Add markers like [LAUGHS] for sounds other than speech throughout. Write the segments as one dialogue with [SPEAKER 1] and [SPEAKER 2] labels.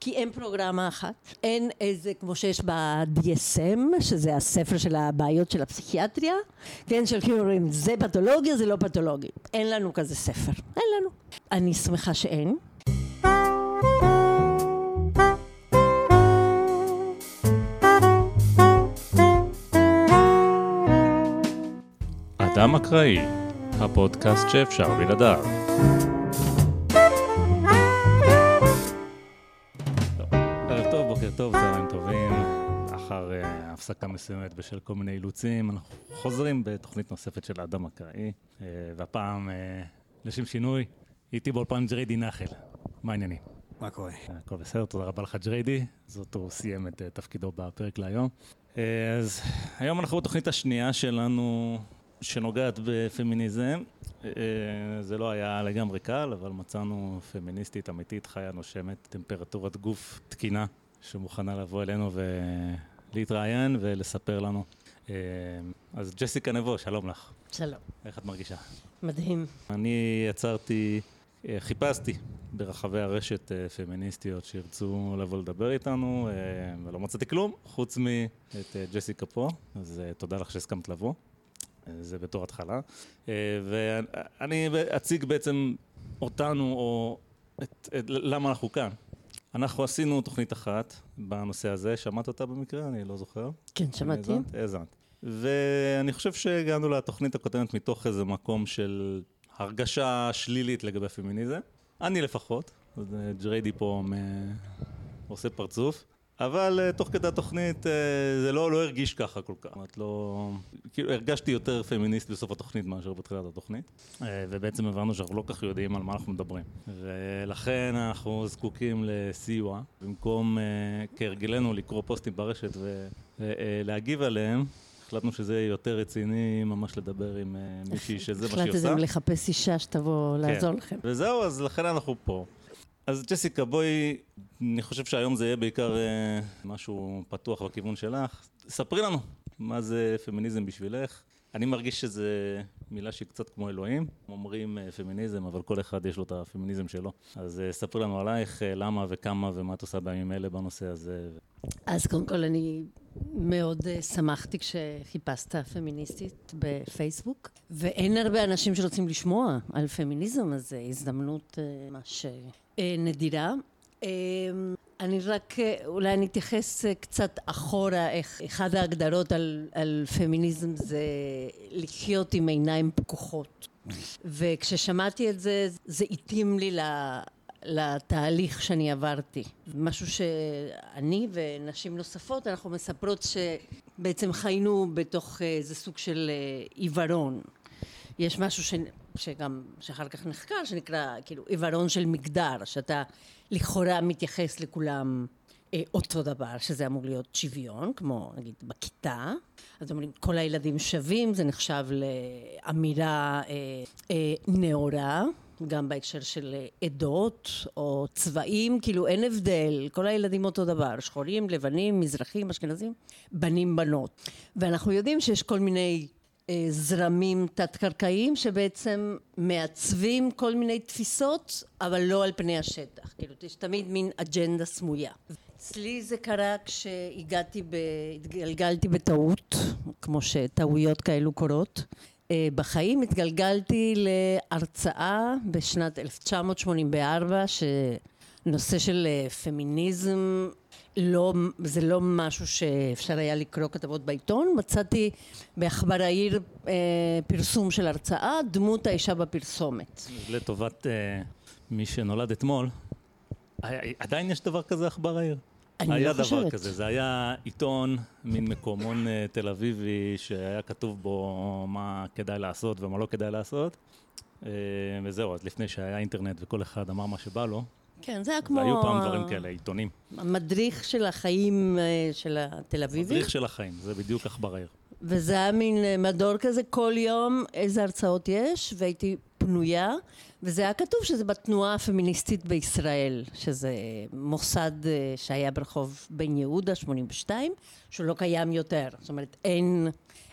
[SPEAKER 1] כי אין פרוגרמה אחת, אין איזה, כמו שיש ב-DSM, שזה הספר של הבעיות של הפסיכיאטריה, כן, של כאילו אומרים, זה פתולוגיה, זה לא פתולוגי. אין לנו כזה ספר, אין לנו. אני שמחה שאין.
[SPEAKER 2] אדם אקראי, הפודקאסט שאפשר בלעדיו. הפסקה מסוימת בשל כל מיני אילוצים, אנחנו חוזרים בתוכנית נוספת של האדם אקראי, אה, והפעם, אה, לשם שינוי, איתי באולפן ג'ריידי נחל. מה העניינים?
[SPEAKER 3] מה קורה?
[SPEAKER 2] הכל בסדר, תודה רבה לך ג'ריידי, בזאת הוא סיים את אה, תפקידו בפרק להיום. אז היום אנחנו בתוכנית השנייה שלנו, שנוגעת בפמיניזם. זה לא היה לגמרי קל, אבל מצאנו פמיניסטית אמיתית, חיה נושמת, טמפרטורת גוף תקינה, שמוכנה לבוא אלינו ולהתראיין ולספר לנו. אה, אז ג'סיקה נבו, שלום לך.
[SPEAKER 1] שלום.
[SPEAKER 2] איך את מרגישה?
[SPEAKER 1] מדהים.
[SPEAKER 2] אני יצרתי, אה, חיפשתי ברחבי הרשת אה, פמיניסטיות שירצו לבוא לדבר איתנו, ולא מצאתי כלום, חוץ מאת ג'סיקה פה, אז תודה לך שהסכמת לבוא. זה בתור התחלה. ואני אציג בעצם אותנו, או את, את, למה אנחנו כאן. אנחנו עשינו תוכנית אחת בנושא הזה, שמעת אותה במקרה? אני לא זוכר.
[SPEAKER 1] כן, שמעתי.
[SPEAKER 2] האזנת? ואני חושב שהגענו לתוכנית הקודמת מתוך איזה מקום של הרגשה שלילית לגבי פמיניזם. אני לפחות, אה, ג'ריידי פה מ... עושה פרצוף. אבל uh, תוך כדי התוכנית uh, זה לא, לא הרגיש ככה כל כך. זאת אומרת, לא... כאילו, הרגשתי יותר פמיניסט בסוף התוכנית מאשר בתחילת התוכנית. Uh, ובעצם הבנו שאנחנו לא כך יודעים על מה אנחנו מדברים. ולכן אנחנו זקוקים לסיוע. במקום, כהרגלנו, לקרוא פוסטים ברשת ולהגיב עליהם, החלטנו שזה יותר רציני ממש לדבר עם מישהי שזה מה שהיא עושה.
[SPEAKER 1] החלטתם לחפש אישה שתבוא לעזור
[SPEAKER 2] כן.
[SPEAKER 1] לכם.
[SPEAKER 2] וזהו, אז לכן אנחנו פה. אז ג'סיקה, בואי, אני חושב שהיום זה יהיה בעיקר אה, משהו פתוח בכיוון שלך. ספרי לנו, מה זה פמיניזם בשבילך? אני מרגיש שזה מילה שהיא קצת כמו אלוהים. אומרים אה, פמיניזם, אבל כל אחד יש לו את הפמיניזם שלו. אז אה, ספרי לנו עלייך, למה וכמה ומה את עושה בימים אלה בנושא הזה.
[SPEAKER 1] אז קודם כל אני מאוד uh, שמחתי כשחיפשת פמיניסטית בפייסבוק, ואין הרבה אנשים שרוצים לשמוע על פמיניזם, אז זו הזדמנות uh, ממש נדירה. Uh, אני רק, אולי אני אתייחס קצת אחורה, איך אחת ההגדרות על, על פמיניזם זה לחיות עם עיניים פקוחות. וכששמעתי את זה, זה התאים לי. לתהליך שאני עברתי. משהו שאני ונשים נוספות, אנחנו מספרות שבעצם חיינו בתוך איזה סוג של אה, עיוורון. יש משהו ש... שגם, שאחר כך נחקר, שנקרא כאילו עיוורון של מגדר, שאתה לכאורה מתייחס לכולם אה, אותו דבר, שזה אמור להיות שוויון, כמו נגיד בכיתה. אז אומרים, כל הילדים שווים, זה נחשב לאמירה אה, אה, נאורה. גם בהקשר של עדות או צבעים, כאילו אין הבדל, כל הילדים אותו דבר, שחורים, לבנים, מזרחים, אשכנזים, בנים, בנות. ואנחנו יודעים שיש כל מיני אה, זרמים תת-קרקעיים שבעצם מעצבים כל מיני תפיסות, אבל לא על פני השטח. כאילו, יש תמיד מין אג'נדה סמויה. אצלי זה קרה כשהגעתי, ב... התגלגלתי בטעות, כמו שטעויות כאלו קורות. בחיים התגלגלתי להרצאה בשנת 1984 שנושא של פמיניזם לא, זה לא משהו שאפשר היה לקרוא כתבות בעיתון, מצאתי בעכבר העיר אה, פרסום של הרצאה, דמות האישה בפרסומת.
[SPEAKER 2] לטובת אה, מי שנולד אתמול, עדיין יש דבר כזה עכבר העיר?
[SPEAKER 1] אני
[SPEAKER 2] היה
[SPEAKER 1] לא חושבת.
[SPEAKER 2] דבר כזה, זה היה עיתון, מין מקומון אה, תל אביבי, שהיה כתוב בו מה כדאי לעשות ומה לא כדאי לעשות. אה, וזהו, אז לפני שהיה אינטרנט וכל אחד אמר מה שבא לו,
[SPEAKER 1] כן, זה היה כמו...
[SPEAKER 2] היו פעם דברים כאלה, עיתונים.
[SPEAKER 1] המדריך של החיים אה, של התל אביבי.
[SPEAKER 2] מדריך של החיים, זה בדיוק עכבר העיר.
[SPEAKER 1] וזה היה מין מדור כזה כל יום, איזה הרצאות יש, והייתי בנויה, וזה היה כתוב שזה בתנועה הפמיניסטית בישראל, שזה מוסד אה, שהיה ברחוב בן יהודה, 82, שהוא לא קיים יותר. זאת אומרת, אין,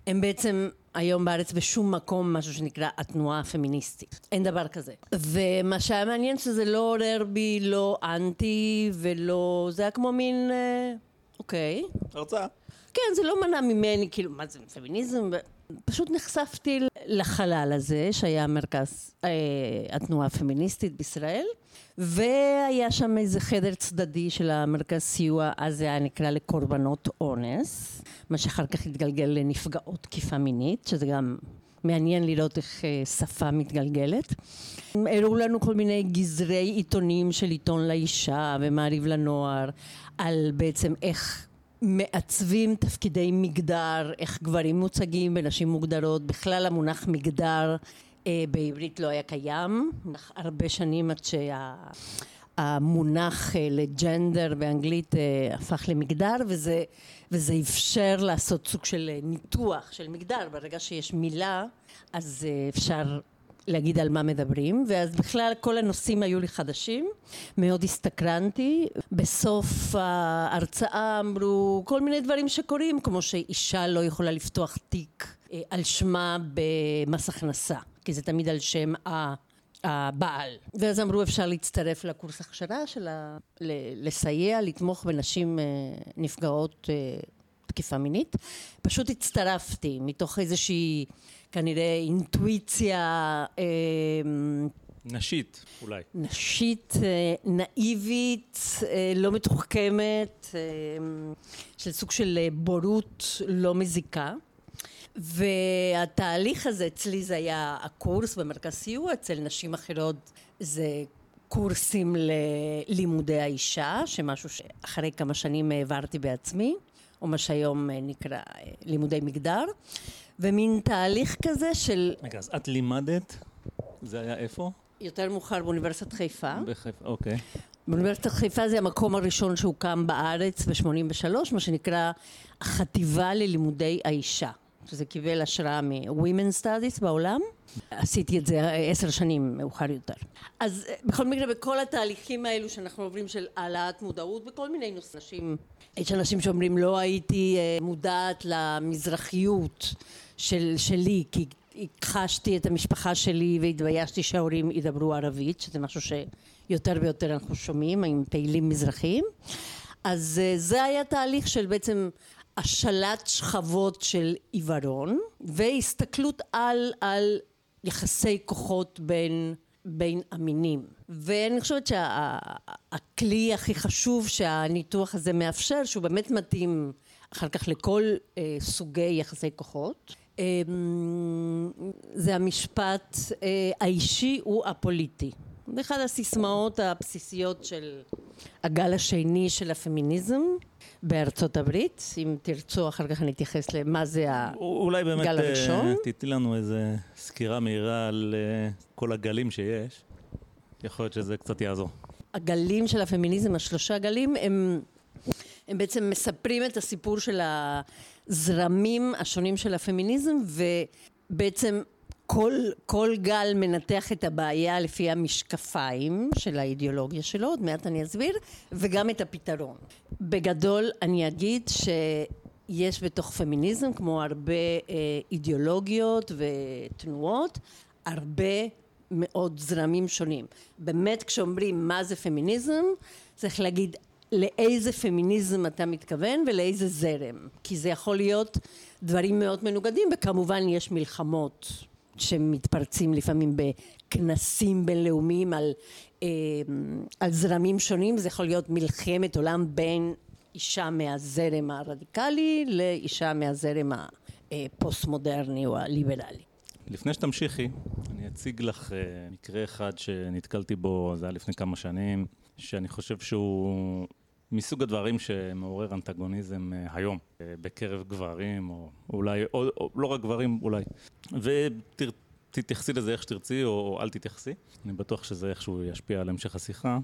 [SPEAKER 1] אין בעצם היום בארץ בשום מקום משהו שנקרא התנועה הפמיניסטית. אין דבר כזה. ומה שהיה מעניין שזה לא עורר בי לא אנטי ולא... זה היה כמו מין... אה, אוקיי.
[SPEAKER 2] הרצאה.
[SPEAKER 1] כן, זה לא מנע ממני, כאילו, מה זה פמיניזם? פשוט נחשפתי לחלל הזה, שהיה מרכז אה, התנועה הפמיניסטית בישראל, והיה שם איזה חדר צדדי של המרכז סיוע, אז זה היה נקרא לקורבנות אונס, מה שאחר כך התגלגל לנפגעות תקיפה מינית, שזה גם מעניין לראות איך אה, שפה מתגלגלת. הראו לנו כל מיני גזרי עיתונים של עיתון לאישה ומעריב לנוער, על בעצם איך מעצבים תפקידי מגדר, איך גברים מוצגים ונשים מוגדרות, בכלל המונח מגדר אה, בעברית לא היה קיים, הרבה שנים עד שהמונח אה, לג'נדר באנגלית אה, הפך למגדר וזה, וזה אפשר לעשות סוג של אה, ניתוח של מגדר, ברגע שיש מילה אז אה, אפשר להגיד על מה מדברים, ואז בכלל כל הנושאים היו לי חדשים, מאוד הסתקרנתי. בסוף ההרצאה אמרו כל מיני דברים שקורים, כמו שאישה לא יכולה לפתוח תיק אה, על שמה במס הכנסה, כי זה תמיד על שם ה... הבעל. ואז אמרו אפשר להצטרף לקורס הכשרה של ה... לסייע, לתמוך בנשים אה, נפגעות אה, תקיפה מינית. פשוט הצטרפתי מתוך איזושהי כנראה אינטואיציה... אה,
[SPEAKER 2] נשית, אולי.
[SPEAKER 1] נשית, אה, נאיבית, אה, לא מתוחכמת, של סוג של בורות לא מזיקה. והתהליך הזה אצלי זה היה הקורס במרכז סיוע, אצל נשים אחרות זה קורסים ללימודי האישה, שמשהו שאחרי כמה שנים העברתי בעצמי, או מה שהיום נקרא לימודי מגדר. ומין תהליך כזה של...
[SPEAKER 2] רגע, אז את לימדת? זה היה איפה?
[SPEAKER 1] יותר מאוחר באוניברסיטת חיפה.
[SPEAKER 2] בחיפה, אוקיי.
[SPEAKER 1] באוניברסיטת חיפה זה המקום הראשון שהוקם בארץ ב-83, מה שנקרא החטיבה ללימודי האישה. שזה קיבל השראה מ-Women Studies בעולם. עשיתי את זה עשר שנים מאוחר יותר. אז אה, בכל מקרה, בכל התהליכים האלו שאנחנו עוברים של העלאת מודעות בכל מיני נושאים, יש אנשים שאומרים לא הייתי אה, מודעת למזרחיות של, שלי, כי הכחשתי את המשפחה שלי והתביישתי שההורים ידברו ערבית, שזה משהו שיותר ויותר אנחנו שומעים עם פעילים מזרחיים. אז אה, זה היה תהליך של בעצם השלט שכבות של עיוורון והסתכלות על, על יחסי כוחות בין, בין המינים. ואני חושבת שהכלי שה, הכי חשוב שהניתוח הזה מאפשר, שהוא באמת מתאים אחר כך לכל אה, סוגי יחסי כוחות, אה, זה המשפט אה, האישי הוא הפוליטי. זה אחת הסיסמאות הבסיסיות של הגל השני של הפמיניזם בארצות הברית. אם תרצו, אחר כך אני אתייחס למה זה הגל הראשון.
[SPEAKER 2] אולי באמת אה, תתני לנו איזה סקירה מהירה על אה, כל הגלים שיש. יכול להיות שזה קצת יעזור.
[SPEAKER 1] הגלים של הפמיניזם, השלושה גלים, הם, הם בעצם מספרים את הסיפור של הזרמים השונים של הפמיניזם, ובעצם כל, כל גל מנתח את הבעיה לפי המשקפיים של האידיאולוגיה שלו, עוד מעט אני אסביר, וגם את הפתרון. בגדול אני אגיד שיש בתוך פמיניזם, כמו הרבה אה, אידיאולוגיות ותנועות, הרבה מאוד זרמים שונים. באמת כשאומרים מה זה פמיניזם, צריך להגיד לאיזה פמיניזם אתה מתכוון ולאיזה זרם. כי זה יכול להיות דברים מאוד מנוגדים, וכמובן יש מלחמות שמתפרצים לפעמים בכנסים בינלאומיים על, אה, על זרמים שונים, זה יכול להיות מלחמת עולם בין אישה מהזרם הרדיקלי לאישה מהזרם הפוסט מודרני או הליברלי.
[SPEAKER 2] לפני שתמשיכי, אני אציג לך uh, מקרה אחד שנתקלתי בו, זה היה לפני כמה שנים, שאני חושב שהוא מסוג הדברים שמעורר אנטגוניזם uh, היום, uh, בקרב גברים, או אולי, או, או לא רק גברים, אולי. ותתייחסי לזה איך שתרצי, או, או אל תתייחסי. אני בטוח שזה איכשהו ישפיע על המשך השיחה.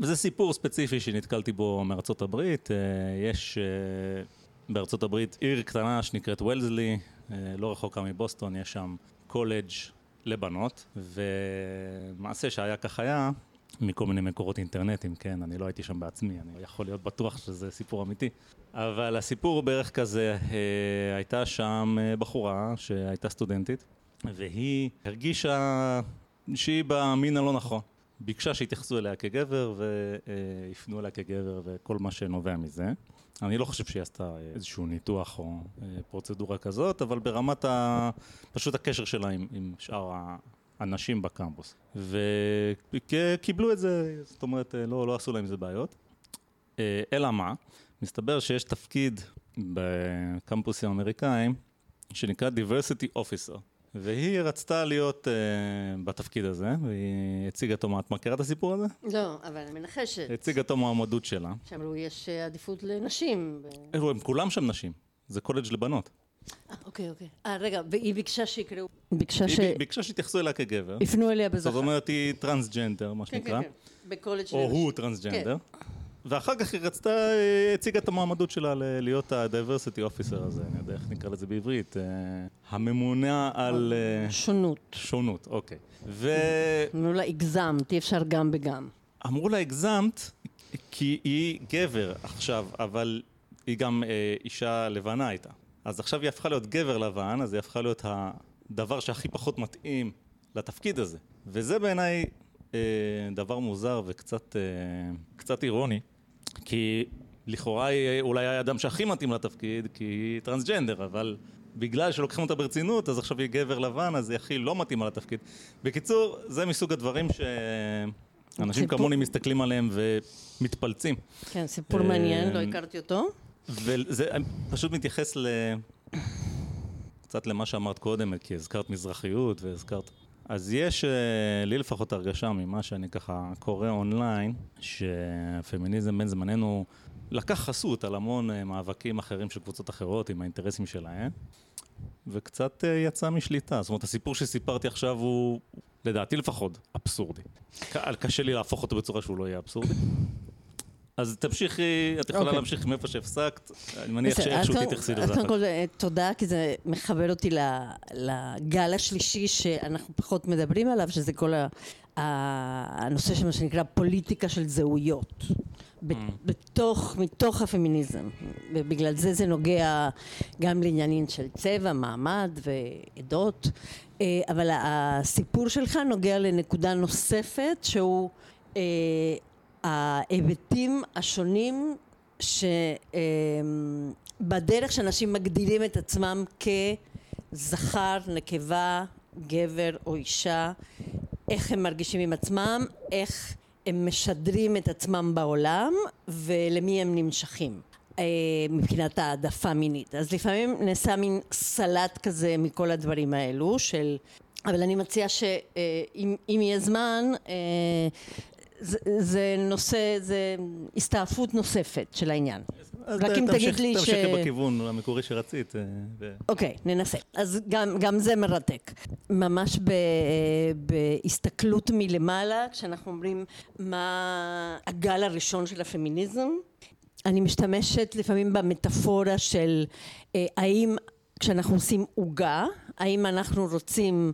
[SPEAKER 2] וזה סיפור ספציפי שנתקלתי בו מארצות הברית. Uh, יש בארצות הברית עיר קטנה שנקראת וולזלי, לא רחוקה מבוסטון, יש שם קולג' לבנות, ומעשה שהיה כך היה, מכל מיני מקורות אינטרנטיים, כן, אני לא הייתי שם בעצמי, אני יכול להיות בטוח שזה סיפור אמיתי. אבל הסיפור הוא בערך כזה, אה, הייתה שם אה, בחורה שהייתה סטודנטית, והיא הרגישה שהיא במין הלא נכון. ביקשה שיתייחסו אליה כגבר ויפנו אליה כגבר וכל מה שנובע מזה. אני לא חושב שהיא עשתה איזשהו ניתוח או אה, פרוצדורה כזאת, אבל ברמת ה... פשוט הקשר שלה עם, עם שאר האנשים בקמפוס. וקיבלו את זה, זאת אומרת, אה, לא, לא עשו להם איזה בעיות. אה, אלא מה? מסתבר שיש תפקיד בקמפוסים האמריקאים שנקרא diversity officer. והיא רצתה להיות uh, בתפקיד הזה, והיא הציגה אותו, את מכירה את הסיפור הזה?
[SPEAKER 1] לא, אבל אני מנחשת.
[SPEAKER 2] הציגה אותו מועמדות שלה.
[SPEAKER 1] שאמרו, יש עדיפות לנשים.
[SPEAKER 2] ב... הם כולם שם נשים, זה קולג' לבנות.
[SPEAKER 1] אה, אוקיי, אוקיי. אה, רגע, והיא ביקשה שיקראו... ביקשה ש...
[SPEAKER 2] היא ביקשה שיתייחסו אליה כגבר.
[SPEAKER 1] יפנו אליה בזכר.
[SPEAKER 2] זאת אומרת, היא טרנסג'נדר, מה
[SPEAKER 1] כן,
[SPEAKER 2] שנקרא.
[SPEAKER 1] כן, כן. בקולג'
[SPEAKER 2] או הוא טרנסג'נדר. כן. ואחר כך היא רצתה, הציגה את המועמדות שלה להיות ה-diversity officer הזה, אני יודע איך נקרא לזה בעברית, אה, הממונה על...
[SPEAKER 1] אה, שונות.
[SPEAKER 2] שונות, אוקיי. ו...
[SPEAKER 1] אמרו לה, הגזמת, אי אפשר גם וגם.
[SPEAKER 2] אמרו לה, הגזמת, כי היא גבר עכשיו, אבל היא גם אה, אישה לבנה הייתה. אז עכשיו היא הפכה להיות גבר לבן, אז היא הפכה להיות הדבר שהכי פחות מתאים לתפקיד הזה. וזה בעיניי אה, דבר מוזר וקצת אה, קצת אירוני, כי לכאורה היא אולי האדם שהכי מתאים לתפקיד, כי היא טרנסג'נדר, אבל בגלל שלוקחים אותה ברצינות, אז עכשיו היא גבר לבן, אז היא הכי לא מתאימה לתפקיד. בקיצור, זה מסוג הדברים שאנשים סיפור... כמוני מסתכלים עליהם ומתפלצים.
[SPEAKER 1] כן, סיפור מעניין, לא הכרתי אותו.
[SPEAKER 2] וזה פשוט מתייחס ל... קצת למה שאמרת קודם, כי הזכרת מזרחיות והזכרת אז יש אה, לי לפחות הרגשה ממה שאני ככה קורא אונליין, שהפמיניזם בין זמננו לקח חסות על המון אה, מאבקים אחרים של קבוצות אחרות עם האינטרסים שלהם, וקצת אה, יצא משליטה. זאת אומרת, הסיפור שסיפרתי עכשיו הוא, לדעתי לפחות, אבסורדי. קשה לי להפוך אותו בצורה שהוא לא יהיה אבסורדי. אז תמשיכי, את יכולה okay. אוקיי. להמשיך מאיפה שהפסקת, אני מניח שאיכשהו תתייחסי לזה.
[SPEAKER 1] קודם כל, אה, תודה, כי זה מחבר אותי לגל השלישי שאנחנו פחות מדברים עליו, שזה כל הנושא של מה שנקרא פוליטיקה של זהויות. Mm. בתוך, מתוך הפמיניזם, ובגלל זה זה נוגע גם לעניינים של צבע, מעמד ועדות, אה, אבל הסיפור שלך נוגע לנקודה נוספת שהוא אה, ההיבטים השונים שבדרך שאנשים מגדירים את עצמם כזכר, נקבה, גבר או אישה, איך הם מרגישים עם עצמם, איך הם משדרים את עצמם בעולם ולמי הם נמשכים אה, מבחינת העדפה מינית. אז לפעמים נעשה מין סלט כזה מכל הדברים האלו של אבל אני מציעה שאם יהיה זמן אה, זה, זה נושא, זה הסתעפות נוספת של העניין.
[SPEAKER 2] רק אם תגיד לי ש... תמשיכי בכיוון המקורי שרצית. אה,
[SPEAKER 1] אוקיי, ננסה. אז גם, גם זה מרתק. ממש ב, בהסתכלות מלמעלה, כשאנחנו אומרים מה הגל הראשון של הפמיניזם, אני משתמשת לפעמים במטאפורה של אה, האם כשאנחנו עושים עוגה, האם אנחנו רוצים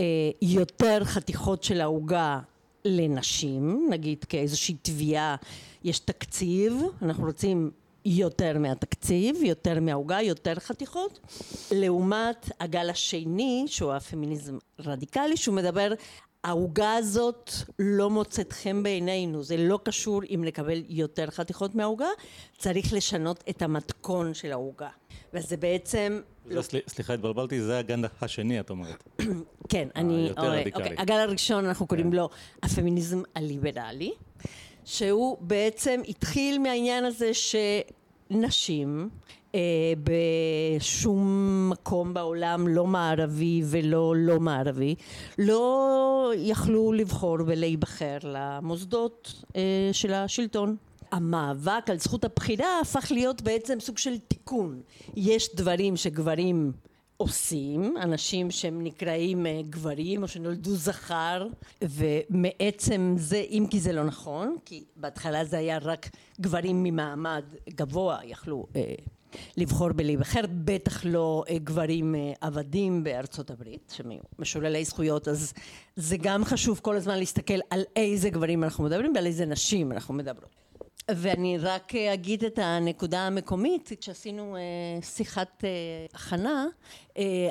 [SPEAKER 1] אה, יותר חתיכות של העוגה לנשים, נגיד כאיזושהי תביעה, יש תקציב, אנחנו רוצים יותר מהתקציב, יותר מהעוגה, יותר חתיכות, לעומת הגל השני, שהוא הפמיניזם רדיקלי, שהוא מדבר העוגה הזאת לא מוצאת חן בעינינו, זה לא קשור אם נקבל יותר חתיכות מהעוגה, צריך לשנות את המתכון של העוגה. וזה בעצם...
[SPEAKER 2] לא... סליחה, התבלבלתי, זה הגל השני, את אומרת. [COUGHS]
[SPEAKER 1] כן, אני... יותר אוקיי, רדיקלי. אוקיי, הגל הראשון, אנחנו קוראים כן. לו הפמיניזם הליברלי, שהוא בעצם התחיל מהעניין הזה שנשים אה, בשום מקום בעולם לא מערבי ולא לא מערבי לא יכלו לבחור ולהיבחר למוסדות אה, של השלטון המאבק על זכות הבחירה הפך להיות בעצם סוג של תיקון. יש דברים שגברים עושים, אנשים שהם נקראים אה, גברים או שנולדו זכר ומעצם זה, אם כי זה לא נכון, כי בהתחלה זה היה רק גברים ממעמד גבוה יכלו אה, לבחור בלהיבחר, בטח לא גברים עבדים בארצות הברית, שהם משוללי זכויות, אז זה גם חשוב כל הזמן להסתכל על איזה גברים אנחנו מדברים ועל איזה נשים אנחנו מדברות. ואני רק אגיד את הנקודה המקומית, כשעשינו שיחת הכנה,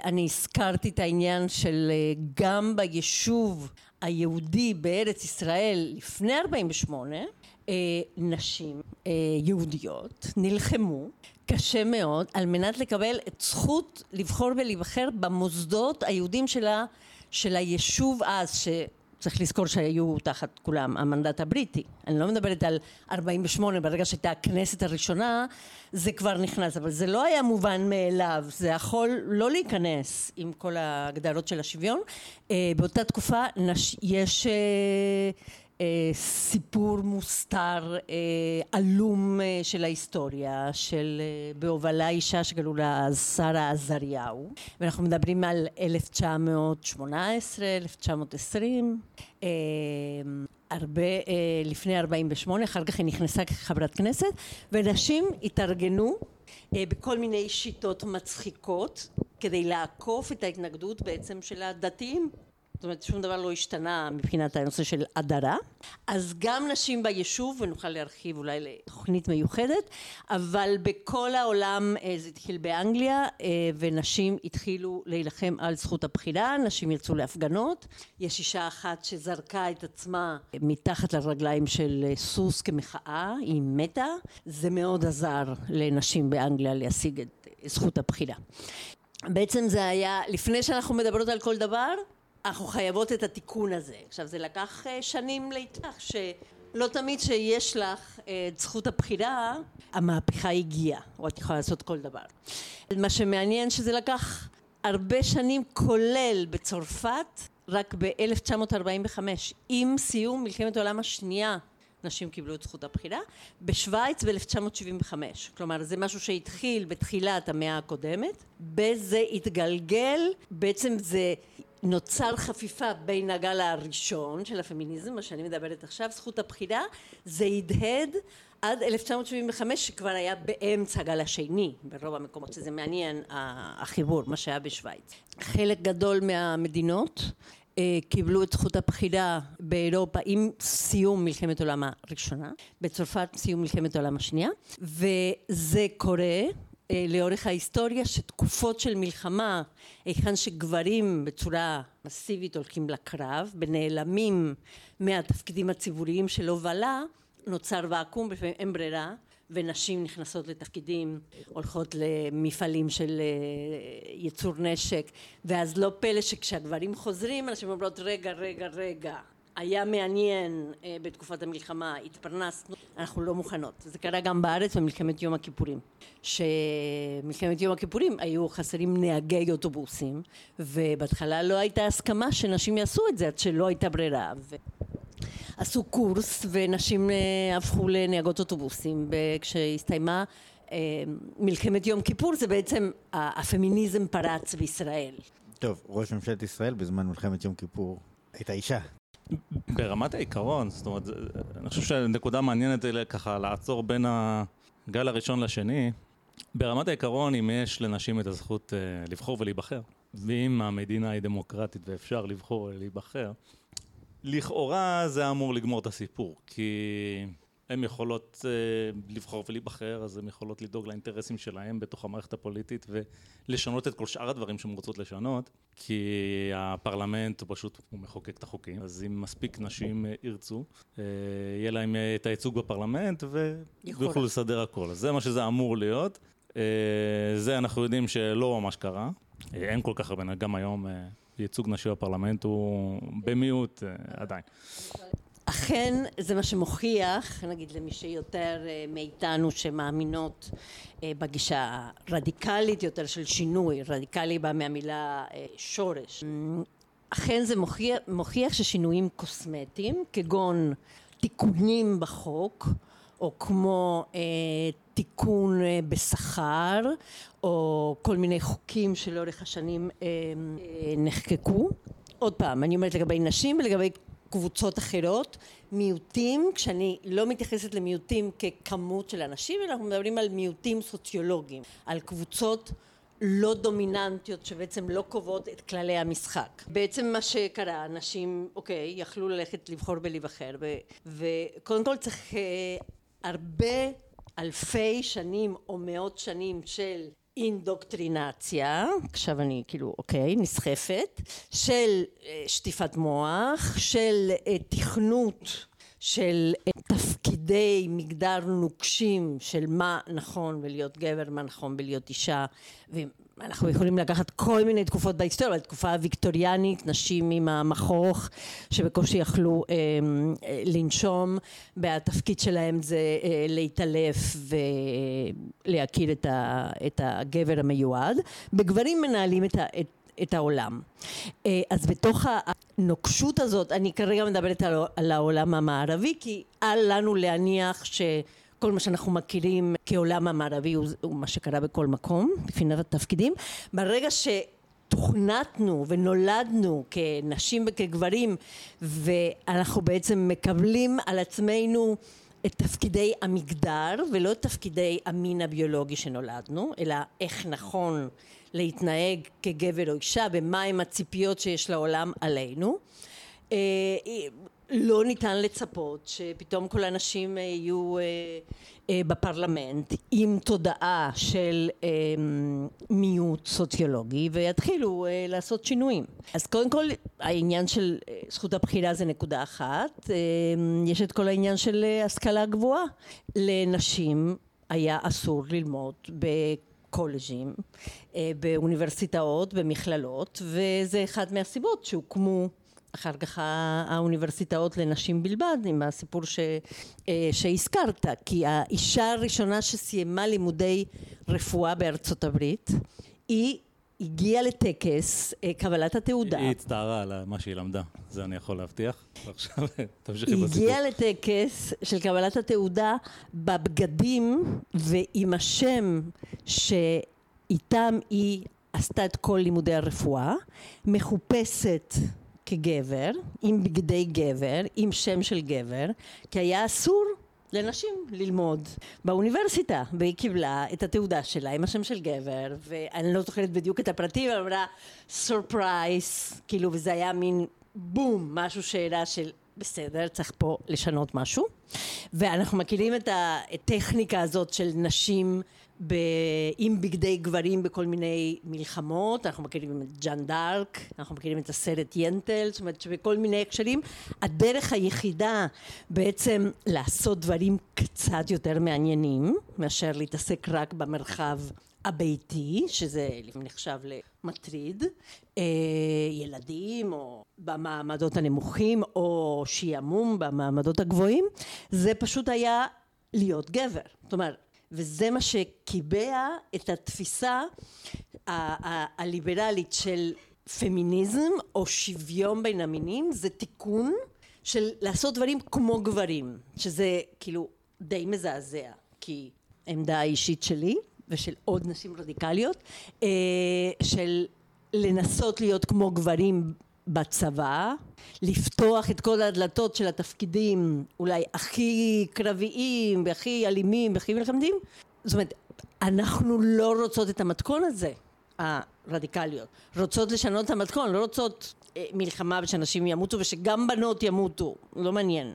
[SPEAKER 1] אני הזכרתי את העניין של גם ביישוב היהודי בארץ ישראל לפני 48, נשים יהודיות נלחמו קשה מאוד על מנת לקבל את זכות לבחור ולהיבחר במוסדות היהודים של היישוב אז שצריך לזכור שהיו תחת כולם המנדט הבריטי. אני לא מדברת על 48 ברגע שהייתה הכנסת הראשונה זה כבר נכנס אבל זה לא היה מובן מאליו. זה יכול לא להיכנס עם כל ההגדרות של השוויון. באותה תקופה יש סיפור מוסתר עלום של ההיסטוריה של בהובלה אישה שקראו לה שרה עזריהו. ואנחנו מדברים על 1918 1920 הרבה לפני 48 אחר כך היא נכנסה כחברת כנסת ונשים התארגנו בכל מיני שיטות מצחיקות כדי לעקוף את ההתנגדות בעצם של הדתיים זאת אומרת שום דבר לא השתנה מבחינת הנושא של הדרה. אז גם נשים ביישוב ונוכל להרחיב אולי לתוכנית מיוחדת אבל בכל העולם זה התחיל באנגליה ונשים התחילו להילחם על זכות הבחירה נשים יצאו להפגנות. יש אישה אחת שזרקה את עצמה מתחת לרגליים של סוס כמחאה היא מתה. זה מאוד עזר לנשים באנגליה להשיג את זכות הבחירה. בעצם זה היה לפני שאנחנו מדברות על כל דבר אנחנו חייבות את התיקון הזה. עכשיו זה לקח שנים לאיתך שלא תמיד שיש לך את זכות הבחירה המהפכה הגיעה או את יכולה לעשות כל דבר. מה שמעניין שזה לקח הרבה שנים כולל בצרפת רק ב-1945 עם סיום מלחמת העולם השנייה נשים קיבלו את זכות הבחירה בשוויץ ב-1975. כלומר זה משהו שהתחיל בתחילת המאה הקודמת בזה התגלגל בעצם זה נוצר חפיפה בין הגל הראשון של הפמיניזם מה שאני מדברת עכשיו זכות הבחירה זה הדהד עד 1975 שכבר היה באמצע הגל השני ברוב המקומות שזה מעניין החיבור מה שהיה בשוויץ. חלק גדול מהמדינות קיבלו את זכות הבחירה באירופה עם סיום מלחמת העולם הראשונה בצרפת סיום מלחמת העולם השנייה וזה קורה לאורך ההיסטוריה שתקופות של מלחמה היכן שגברים בצורה מסיבית הולכים לקרב ונעלמים מהתפקידים הציבוריים של הובלה נוצר ואקום לפעמים אין ברירה ונשים נכנסות לתפקידים הולכות למפעלים של ייצור נשק ואז לא פלא שכשהגברים חוזרים אנשים אומרות רגע רגע רגע היה מעניין בתקופת המלחמה התפרנסנו. אנחנו לא מוכנות. זה קרה גם בארץ במלחמת יום הכיפורים שמלחמת יום הכיפורים היו חסרים נהגי אוטובוסים ובהתחלה לא הייתה הסכמה שנשים יעשו את זה עד שלא הייתה ברירה. עשו קורס ונשים הפכו לנהגות אוטובוסים. וכשהסתיימה מלחמת יום כיפור זה בעצם הפמיניזם פרץ בישראל.
[SPEAKER 3] טוב ראש ממשלת ישראל בזמן מלחמת יום כיפור הייתה אישה
[SPEAKER 2] ברמת העיקרון זאת אומרת אני חושב שנקודה מעניינת ככה לעצור בין הגל הראשון לשני. ברמת העיקרון אם יש לנשים את הזכות לבחור ולהיבחר ואם המדינה היא דמוקרטית ואפשר לבחור ולהיבחר לכאורה זה אמור לגמור את הסיפור כי הן יכולות לבחור ולהיבחר אז הן יכולות לדאוג לאינטרסים שלהן בתוך המערכת הפוליטית ולשנות את כל שאר הדברים שהן רוצות לשנות כי הפרלמנט הוא פשוט הוא מחוקק את החוקים. אז אם מספיק נשים ירצו יהיה להם את הייצוג בפרלמנט ויוכלו לסדר הכל. אז זה מה שזה אמור להיות. זה אנחנו יודעים שלא ממש קרה. אין כל כך הרבה גם היום ייצוג נשי בפרלמנט הוא במיעוט עדיין
[SPEAKER 1] אכן זה מה שמוכיח נגיד למי שיותר מאיתנו שמאמינות בגישה רדיקלית יותר של שינוי. רדיקלי בא מהמילה שורש. אכן זה מוכיח, מוכיח ששינויים קוסמטיים כגון תיקונים בחוק או כמו אה, תיקון אה, בשכר או כל מיני חוקים שלאורך השנים אה, אה, נחקקו. עוד פעם אני אומרת לגבי נשים ולגבי קבוצות אחרות, מיעוטים, כשאני לא מתייחסת למיעוטים ככמות של אנשים, אלא אנחנו מדברים על מיעוטים סוציולוגיים, על קבוצות לא דומיננטיות שבעצם לא קובעות את כללי המשחק. בעצם מה שקרה, אנשים, אוקיי, יכלו ללכת לבחור ולהיבחר, וקודם כל צריך אה, הרבה אלפי שנים או מאות שנים של אינדוקטרינציה, עכשיו אני כאילו אוקיי, נסחפת, של אה, שטיפת מוח, של אה, תכנות של אה, תפקידי מגדר נוקשים של מה נכון בלהיות גבר, מה נכון בלהיות אישה, ואנחנו יכולים לקחת כל מיני תקופות בהיסטוריה, בתקופה הוויקטוריאנית, נשים עם המכוך שבקושי יכלו אה, אה, לנשום, והתפקיד שלהם זה אה, להתעלף ולהכיר את, ה, את הגבר המיועד. בגברים מנהלים את, ה, את את העולם. אה, אז בתוך הנוקשות הזאת, אני כרגע מדברת על, העולם המערבי, כי אל לנו להניח שכל מה שאנחנו מכירים כעולם המערבי הוא, מה שקרה בכל מקום, מבחינת התפקידים. ברגע ש... תוכנתנו ונולדנו כנשים וכגברים ואנחנו בעצם מקבלים על עצמנו את תפקידי המגדר ולא את תפקידי המין הביולוגי שנולדנו אלא איך נכון להתנהג כגבר או אישה ומהם הציפיות שיש לעולם עלינו אה, לא ניתן לצפות שפתאום כל הנשים יהיו אה, אה, בפרלמנט עם תודעה של מיעוט סוציולוגי ויתחילו לעשות שינויים. אז קודם כל העניין של זכות הבחירה זה נקודה אחת, יש את כל העניין של השכלה גבוהה. לנשים היה אסור ללמוד קולג'ים, אה, באוניברסיטאות, במכללות, וזה אחד מהסיבות שהוקמו אחר כך האוניברסיטאות לנשים בלבד עם הסיפור ש, אה, שהזכרת כי האישה הראשונה שסיימה לימודי רפואה בארצות הברית היא הגיעה לטקס אה, קבלת התעודה.
[SPEAKER 2] היא הצטערה על מה שהיא למדה, זה אני יכול להבטיח. עכשיו [LAUGHS] תמשיכי בסיפור.
[SPEAKER 1] היא הגיעה לטקס של קבלת התעודה בבגדים ועם השם שאיתם היא עשתה את כל לימודי הרפואה, מחופשת כגבר, עם בגדי גבר, עם שם של גבר, כי היה אסור לנשים ללמוד. באוניברסיטה והיא קיבלה את התעודה שלה עם השם של גבר ואני לא זוכרת בדיוק את הפרטים אבל אמרה surprise כאילו וזה היה מין בום משהו שאלה של בסדר צריך פה לשנות משהו. ואנחנו מכירים את הטכניקה הזאת של נשים ב... עם בגדי גברים בכל מיני מלחמות, אנחנו מכירים את ג'אן דארק, אנחנו מכירים את הסרט ינטל, זאת אומרת שבכל מיני הקשרים. הדרך היחידה בעצם לעשות דברים קצת יותר מעניינים מאשר להתעסק רק במרחב הביתי, שזה נחשב למטריד, אה, ילדים או במעמדות הנמוכים או שעמום במעמדות הגבוהים, זה פשוט היה להיות גבר. זאת אומרת וזה מה שקיבע את התפיסה הליברלית של פמיניזם או שוויון בין המינים זה תיקון של לעשות דברים כמו גברים שזה כאילו די מזעזע כי עמדה האישית שלי ושל עוד נשים רדיקליות אה, של לנסות להיות כמו גברים בצבא, לפתוח את כל הדלתות של התפקידים אולי הכי קרביים והכי אלימים והכי מלחמתיים, זאת אומרת אנחנו לא רוצות את המתכון הזה הרדיקליות, רוצות לשנות את המתכון, לא רוצות מלחמה ושאנשים ימותו ושגם בנות ימותו, לא מעניין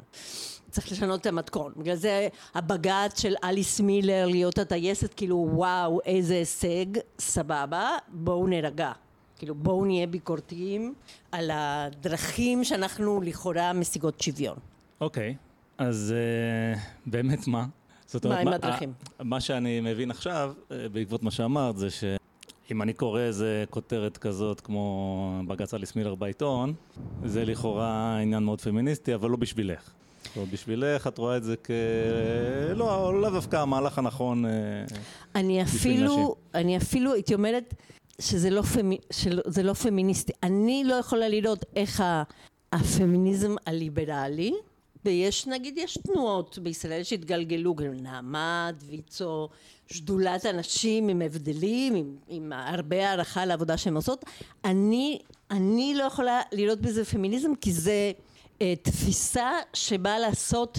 [SPEAKER 1] צריך לשנות את המתכון. בגלל זה הבג"ץ של אליס מילר להיות הטייסת כאילו וואו איזה הישג סבבה בואו נרגע כאילו בואו נהיה ביקורתיים על הדרכים שאנחנו לכאורה משיגות שוויון.
[SPEAKER 2] אוקיי, okay, אז uh, באמת מה?
[SPEAKER 1] זאת אומרת, מה עם הדרכים?
[SPEAKER 2] מה שאני מבין עכשיו, אה, בעקבות מה שאמרת, זה שאם אני קורא איזה כותרת כזאת כמו בג"ץ אליס מילר בעיתון, זה לכאורה עניין מאוד פמיניסטי, אבל לא בשבילך. לא בשבילך, את רואה את זה כ... לא, לא דווקא המהלך הנכון אה,
[SPEAKER 1] אני אפילו, אני אפילו הייתי אומרת... שזה לא, פמי, שזה לא פמיניסטי. אני לא יכולה לראות איך הפמיניזם הליברלי, ויש נגיד, יש תנועות בישראל שהתגלגלו, נעמת, ויצו, שדולת הנשים עם הבדלים, עם, עם הרבה הערכה לעבודה שהן עושות. אני, אני לא יכולה לראות בזה פמיניזם כי זה אה, תפיסה שבאה לעשות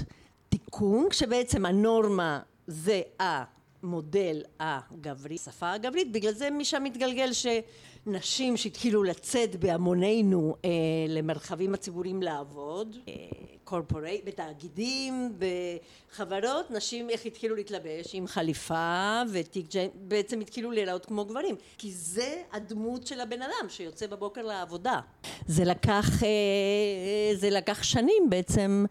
[SPEAKER 1] תיקון, כשבעצם הנורמה זה המודל הגברי, השפה הגברית, בגלל זה משם מתגלגל שנשים שהתחילו לצאת בהמונינו אה, למרחבים הציבוריים לעבוד, אה, קורפורייט, בתאגידים, בחברות, נשים איך התחילו להתלבש עם חליפה ותיק ג'יין, בעצם התחילו להיראות כמו גברים, כי זה הדמות של הבן אדם שיוצא בבוקר לעבודה. זה לקח, אה, זה לקח שנים בעצם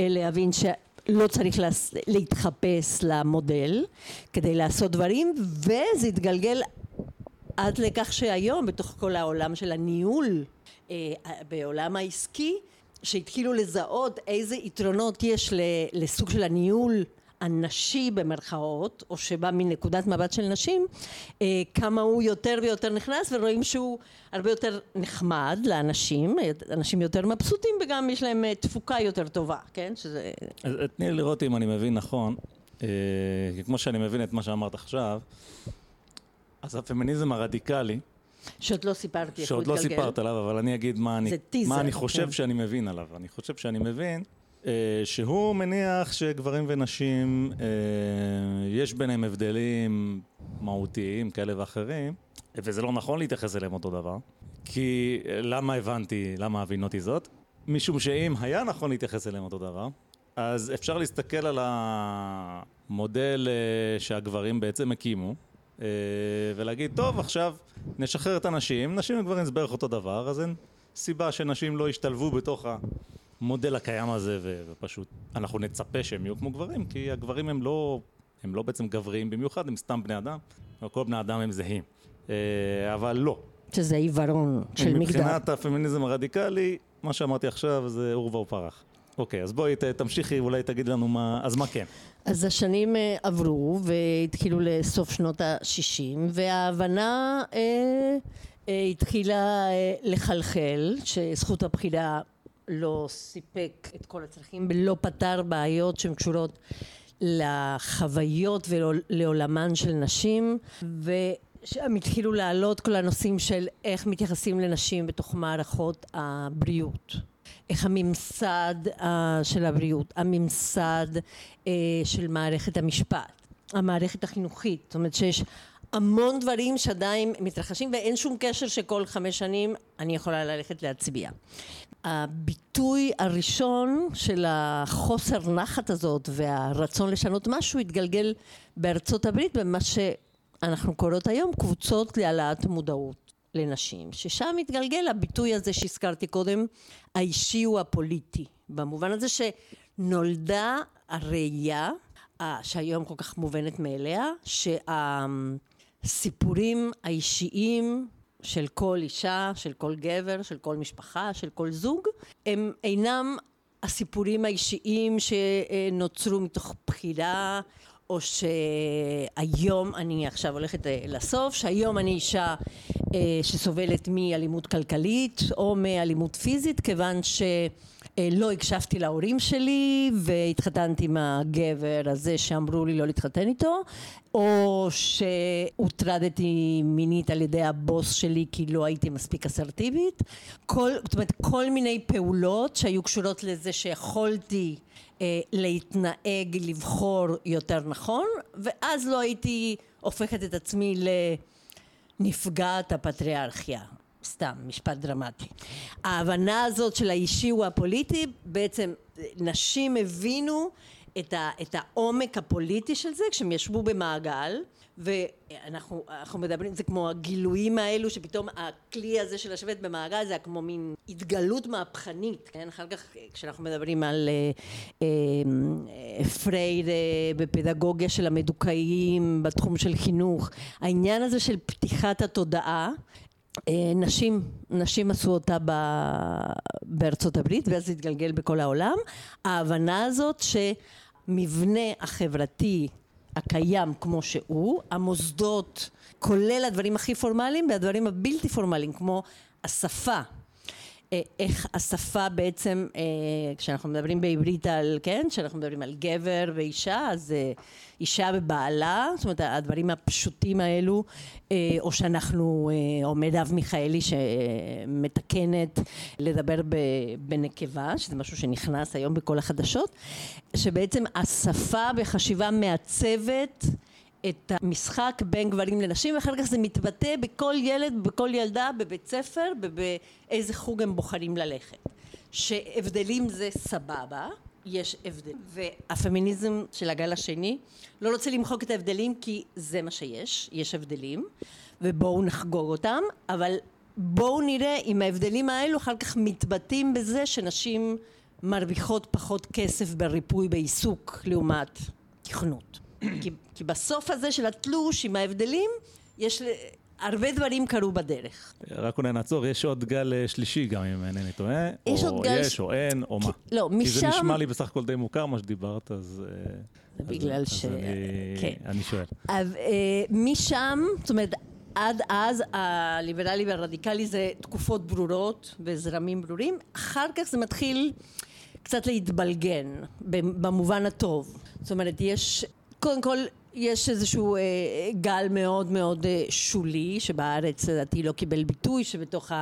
[SPEAKER 1] אה, להבין ש... לא צריך. להתחפש למודל כדי לעשות דברים וזה התגלגל עד לכך שהיום בתוך כל העולם של הניהול אה, בעולם העסקי שהתחילו לזהות איזה יתרונות יש לסוג של הניהול הנשי במרכאות, או שבא מנקודת מבט של נשים, אה, כמה הוא יותר ויותר נכנס ורואים שהוא הרבה יותר נחמד לאנשים, אנשים יותר מבסוטים וגם יש להם אה, תפוקה יותר טובה, כן? שזה...
[SPEAKER 2] אז תני לי לראות אם אני מבין נכון, אה, כמו שאני מבין את מה שאמרת עכשיו, אז הפמיניזם הרדיקלי
[SPEAKER 1] שעוד לא סיפרתי
[SPEAKER 2] איך הוא התגלגל. שעוד לא סיפרת עליו, אבל אני אגיד מה אני,
[SPEAKER 1] טיזר,
[SPEAKER 2] מה אני חושב כן. שאני מבין עליו. אני חושב שאני מבין אה, שהוא מניח שגברים ונשים, אה, יש ביניהם הבדלים מהותיים כאלה ואחרים, וזה לא נכון להתייחס אליהם אותו דבר. כי אה, למה הבנתי, למה הבינותי זאת? משום שאם היה נכון להתייחס אליהם אותו דבר, אז אפשר להסתכל על המודל אה, שהגברים בעצם הקימו, ולהגיד, טוב, עכשיו נשחרר את הנשים, נשים וגברים זה בערך אותו דבר, אז אין סיבה שנשים לא ישתלבו בתוך המודל הקיים הזה, ופשוט אנחנו נצפה שהם יהיו כמו גברים, כי הגברים הם לא, הם לא בעצם גבריים במיוחד, הם סתם בני אדם, וכל בני אדם הם זהים. אה, אבל לא.
[SPEAKER 1] שזה עיוורון של מגדר.
[SPEAKER 2] מבחינת הפמיניזם הרדיקלי, מה שאמרתי עכשיו זה עורבא ופרח. אוקיי, אז בואי תמשיכי, אולי תגיד לנו מה, אז מה כן?
[SPEAKER 1] אז השנים אה, עברו והתחילו לסוף שנות ה-60 וההבנה אה, אה, התחילה אה, לחלחל שזכות הבחירה לא סיפק את כל הצרכים ולא פתר בעיות שהן קשורות לחוויות ולעולמן של נשים ושם התחילו לעלות כל הנושאים של איך מתייחסים לנשים בתוך מערכות הבריאות איך הממסד uh, של הבריאות, הממסד uh, של מערכת המשפט, המערכת החינוכית, זאת אומרת שיש המון דברים שעדיין מתרחשים ואין שום קשר שכל חמש שנים אני יכולה ללכת להצביע. הביטוי הראשון של החוסר נחת הזאת והרצון לשנות משהו התגלגל בארצות הברית במה שאנחנו קוראות היום קבוצות להעלאת מודעות. לנשים, ששם מתגלגל הביטוי הזה שהזכרתי קודם, האישי הוא הפוליטי, במובן הזה שנולדה הראייה, שהיום כל כך מובנת מאליה, שהסיפורים האישיים של כל אישה, של כל גבר, של כל משפחה, של כל זוג, הם אינם הסיפורים האישיים שנוצרו מתוך בחירה או שהיום אני עכשיו הולכת אה, לסוף, שהיום אני אישה אה, שסובלת מאלימות כלכלית או מאלימות פיזית כיוון שלא הקשבתי להורים שלי והתחתנתי עם הגבר הזה שאמרו לי לא להתחתן איתו או שהוטרדתי מינית על ידי הבוס שלי כי לא הייתי מספיק אסרטיבית כל, זאת אומרת כל מיני פעולות שהיו קשורות לזה שיכולתי אה, להתנהג, לבחור יותר נכון, ואז לא הייתי הופכת את עצמי לנפגעת הפטריארכיה. סתם, משפט דרמטי. ההבנה הזאת של האישי הוא הפוליטי, בעצם נשים הבינו את, ה, את העומק הפוליטי של זה כשהם ישבו במעגל ואנחנו מדברים, זה כמו הגילויים האלו שפתאום הכלי הזה של לשבת במעגל זה כמו מין התגלות מהפכנית, כן? אחר כך כשאנחנו מדברים על אה, אה, פרייר אה, בפדגוגיה של המדוכאים בתחום של חינוך, העניין הזה של פתיחת התודעה נשים, נשים עשו אותה ב, בארצות הברית ואז זה התגלגל בכל העולם. ההבנה הזאת שמבנה החברתי הקיים כמו שהוא, המוסדות, כולל הדברים הכי פורמליים והדברים הבלתי פורמליים כמו השפה, אה, איך השפה בעצם, אה, כשאנחנו מדברים בעברית על, כן, כשאנחנו מדברים על גבר ואישה, אז אה, אישה ובעלה, זאת אומרת הדברים הפשוטים האלו, או שאנחנו, או מרב מיכאלי שמתקנת לדבר בנקבה, שזה משהו שנכנס היום בכל החדשות, שבעצם השפה בחשיבה מעצבת את המשחק בין גברים לנשים ואחר כך זה מתבטא בכל ילד, בכל ילדה, בבית ספר, ובאיזה חוג הם בוחרים ללכת. שהבדלים זה סבבה, יש הבדל. והפמיניזם של הגל השני לא רוצה למחוק את ההבדלים כי זה מה שיש, יש הבדלים, ובואו נחגוג אותם, אבל בואו נראה אם ההבדלים האלו אחר כך מתבטאים בזה שנשים מרוויחות פחות כסף בריפוי בעיסוק לעומת תכנות. כי, כי בסוף הזה של התלוש עם ההבדלים, יש... הרבה דברים קרו בדרך.
[SPEAKER 2] רק אולי נעצור, יש עוד גל אה, שלישי גם אם אינני טועה.
[SPEAKER 1] יש
[SPEAKER 2] או
[SPEAKER 1] עוד גל...
[SPEAKER 2] יש, או אין, או מה.
[SPEAKER 1] לא, משם...
[SPEAKER 2] כי זה נשמע לי בסך הכל די מוכר מה שדיברת, אז... אה,
[SPEAKER 1] זה בגלל ש... כן.
[SPEAKER 2] אני שואל.
[SPEAKER 1] אז, אה, משם, זאת אומרת, עד אז הליברלי והרדיקלי זה תקופות ברורות וזרמים ברורים, אחר כך זה מתחיל קצת להתבלגן, במובן הטוב. זאת אומרת, יש קודם כל יש איזשהו אה, גל מאוד מאוד אה, שולי שבארץ לדעתי לא קיבל ביטוי שבתוך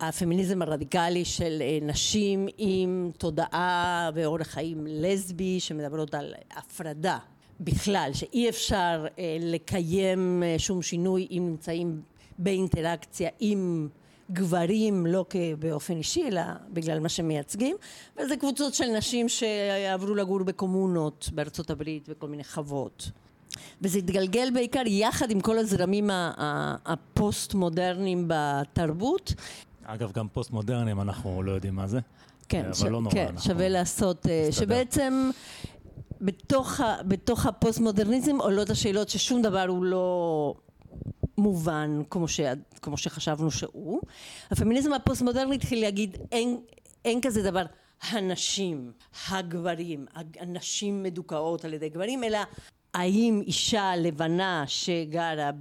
[SPEAKER 1] הפמיניזם הרדיקלי של אה, נשים עם תודעה ואורח חיים לסבי שמדברות על הפרדה בכלל שאי אפשר אה, לקיים אה, שום שינוי אם נמצאים באינטראקציה עם גברים לא באופן אישי אלא בגלל מה שהם מייצגים וזה קבוצות של נשים שעברו לגור בקומונות בארצות הברית וכל מיני חוות. וזה התגלגל בעיקר יחד עם כל הזרמים הפוסט מודרניים בתרבות.
[SPEAKER 2] אגב גם פוסט מודרניים אנחנו לא יודעים מה זה.
[SPEAKER 1] כן,
[SPEAKER 2] אבל
[SPEAKER 1] ש...
[SPEAKER 2] לא נורא,
[SPEAKER 1] כן
[SPEAKER 2] אנחנו
[SPEAKER 1] שווה לעשות, אה,
[SPEAKER 2] נסתדר.
[SPEAKER 1] שבעצם בתוך, ה, בתוך הפוסט מודרניזם עולות השאלות ששום דבר הוא לא מובן כמו, ש, כמו שחשבנו שהוא. הפמיניזם הפוסט מודרני התחיל להגיד אין, אין כזה דבר הנשים, הגברים, הנשים מדוכאות על ידי גברים, אלא האם אישה לבנה שגרה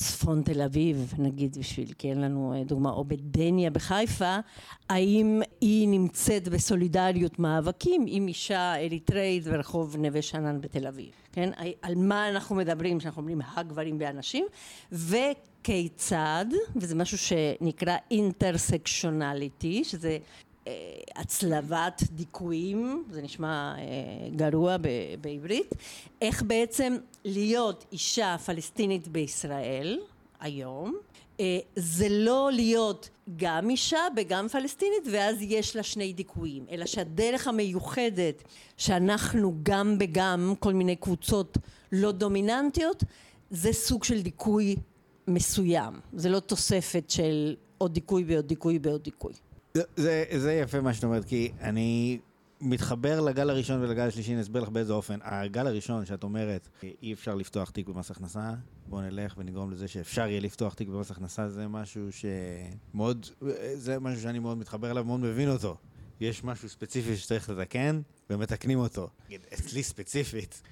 [SPEAKER 1] בצפון תל אביב, נגיד בשביל, כי אין לנו אה, דוגמה, או בדניה בחיפה, האם היא נמצאת בסולידריות מאבקים עם אישה אריתראית ברחוב נווה שאנן בתל אביב, כן? על מה אנחנו מדברים כשאנחנו אומרים הגברים והנשים, וכיצד, וזה משהו שנקרא אינטרסקשונליטי, שזה הצלבת דיכויים, זה נשמע אה, גרוע בעברית, איך בעצם להיות אישה פלסטינית בישראל היום, אה, זה לא להיות גם אישה וגם פלסטינית ואז יש לה שני דיכויים, אלא שהדרך המיוחדת שאנחנו גם וגם כל מיני קבוצות לא דומיננטיות, זה סוג של דיכוי מסוים, זה לא תוספת של עוד דיכוי ועוד דיכוי ועוד דיכוי.
[SPEAKER 3] זה, זה, יפה מה שאת אומרת, כי אני מתחבר לגל הראשון ולגל השלישי, אני אסביר לך באיזה אופן. הגל הראשון, שאת אומרת, אי אפשר לפתוח תיק במס הכנסה, בואו נלך ונגרום לזה שאפשר יהיה לפתוח תיק במס הכנסה, זה משהו שמאוד, זה משהו שאני מאוד מתחבר אליו, מאוד מבין אותו. יש משהו ספציפי שצריך לתקן, ומתקנים אותו. נגיד, אצלי ספציפית,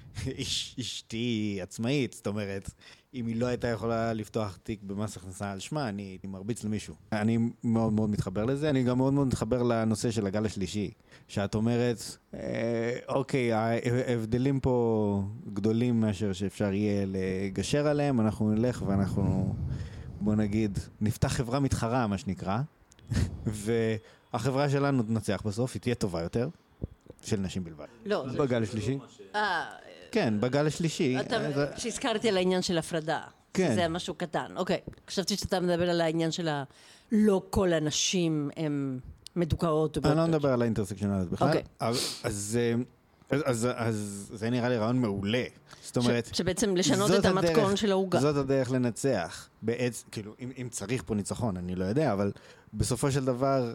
[SPEAKER 3] אשתי עצמאית, זאת אומרת, אם היא לא הייתה יכולה לפתוח תיק במס הכנסה על שמה, אני הייתי מרביץ למישהו. אני מאוד מאוד מתחבר לזה, אני גם מאוד מאוד מתחבר לנושא של הגל השלישי. שאת אומרת, אה, אוקיי, ההבדלים פה גדולים מאשר שאפשר יהיה לגשר עליהם, אנחנו נלך ואנחנו, בוא נגיד, נפתח חברה מתחרה, מה שנקרא, [LAUGHS] והחברה שלנו תנצח בסוף, היא תהיה טובה יותר, של נשים בלבד.
[SPEAKER 1] לא.
[SPEAKER 3] בגל השלישי?
[SPEAKER 1] אה,
[SPEAKER 3] כן, בגל השלישי.
[SPEAKER 1] אתה,
[SPEAKER 3] אה,
[SPEAKER 1] על העניין של הפרדה.
[SPEAKER 3] כן.
[SPEAKER 1] זה היה משהו קטן. אוקיי. חשבתי שאתה מדבר על העניין של ה... לא כל הנשים הן מדוכאות.
[SPEAKER 3] אני לא מדבר על האינטרסקשונליות בכלל.
[SPEAKER 1] אוקיי.
[SPEAKER 3] אז- אז, אה, אז, אז, זה נראה לי רעיון מעולה. זאת אומרת,
[SPEAKER 1] ש... שבעצם לשנות את המתכון
[SPEAKER 3] הדרך-
[SPEAKER 1] של העוגה.
[SPEAKER 3] זאת הדרך לנצח. בעצם, כאילו, אם, אם צריך פה ניצחון, אני לא יודע, אבל בסופו של דבר,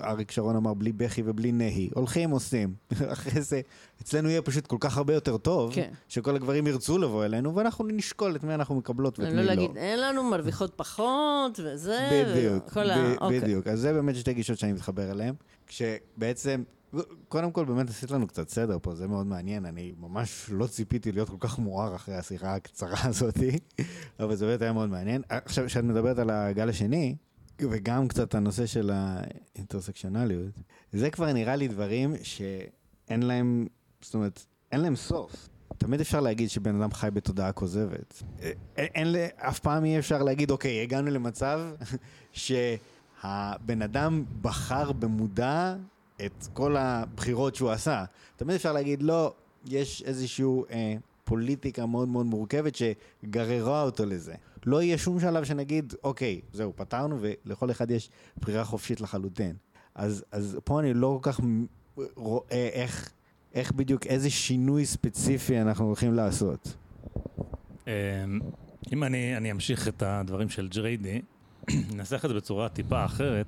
[SPEAKER 3] אריק שרון אמר, בלי בכי ובלי נהי. הולכים, עושים. [LAUGHS] אחרי זה, אצלנו יהיה פשוט כל כך הרבה יותר טוב,
[SPEAKER 1] כן.
[SPEAKER 3] שכל הגברים ירצו לבוא אלינו, ואנחנו נשקול את מי אנחנו מקבלות ואת
[SPEAKER 1] לא
[SPEAKER 3] מי לא.
[SPEAKER 1] להגיד, אין לנו, מרוויחות פחות, וזה,
[SPEAKER 3] בדיוק,
[SPEAKER 1] וכל ה... אוקיי.
[SPEAKER 3] בדיוק. אז זה באמת שתי גישות שאני מתחבר אליהן, כשבעצם, קודם כל באמת עשית לנו קצת סדר פה, זה מאוד מעניין, אני ממש לא ציפיתי להיות כל כך מואר אחרי השיחה הקצרה הזאת, [LAUGHS] אבל זה באמת היה מאוד מעניין. עכשיו, כשאת מדברת על הגל השני, וגם קצת הנושא של האינטרסקציונליות, זה כבר נראה לי דברים שאין להם, זאת אומרת, אין להם סוף. תמיד אפשר להגיד שבן אדם חי בתודעה כוזבת. אין, אין, אף פעם אי אפשר להגיד, אוקיי, הגענו למצב [LAUGHS] שהבן אדם בחר במודע את כל הבחירות שהוא עשה. תמיד אפשר להגיד, לא, יש איזושהי אה, פוליטיקה מאוד מאוד מורכבת שגררה אותו לזה. לא יהיה שום שלב שנגיד, אוקיי, זהו, פתרנו, ולכל אחד יש בחירה חופשית לחלוטין. אז, אז פה אני לא כל כך רואה איך, איך בדיוק, איזה שינוי ספציפי אנחנו הולכים לעשות.
[SPEAKER 2] אמ, אם אני, אני אמשיך את הדברים של ג'ריידי, [CLEARS THROAT] ננסח את זה בצורה טיפה אחרת.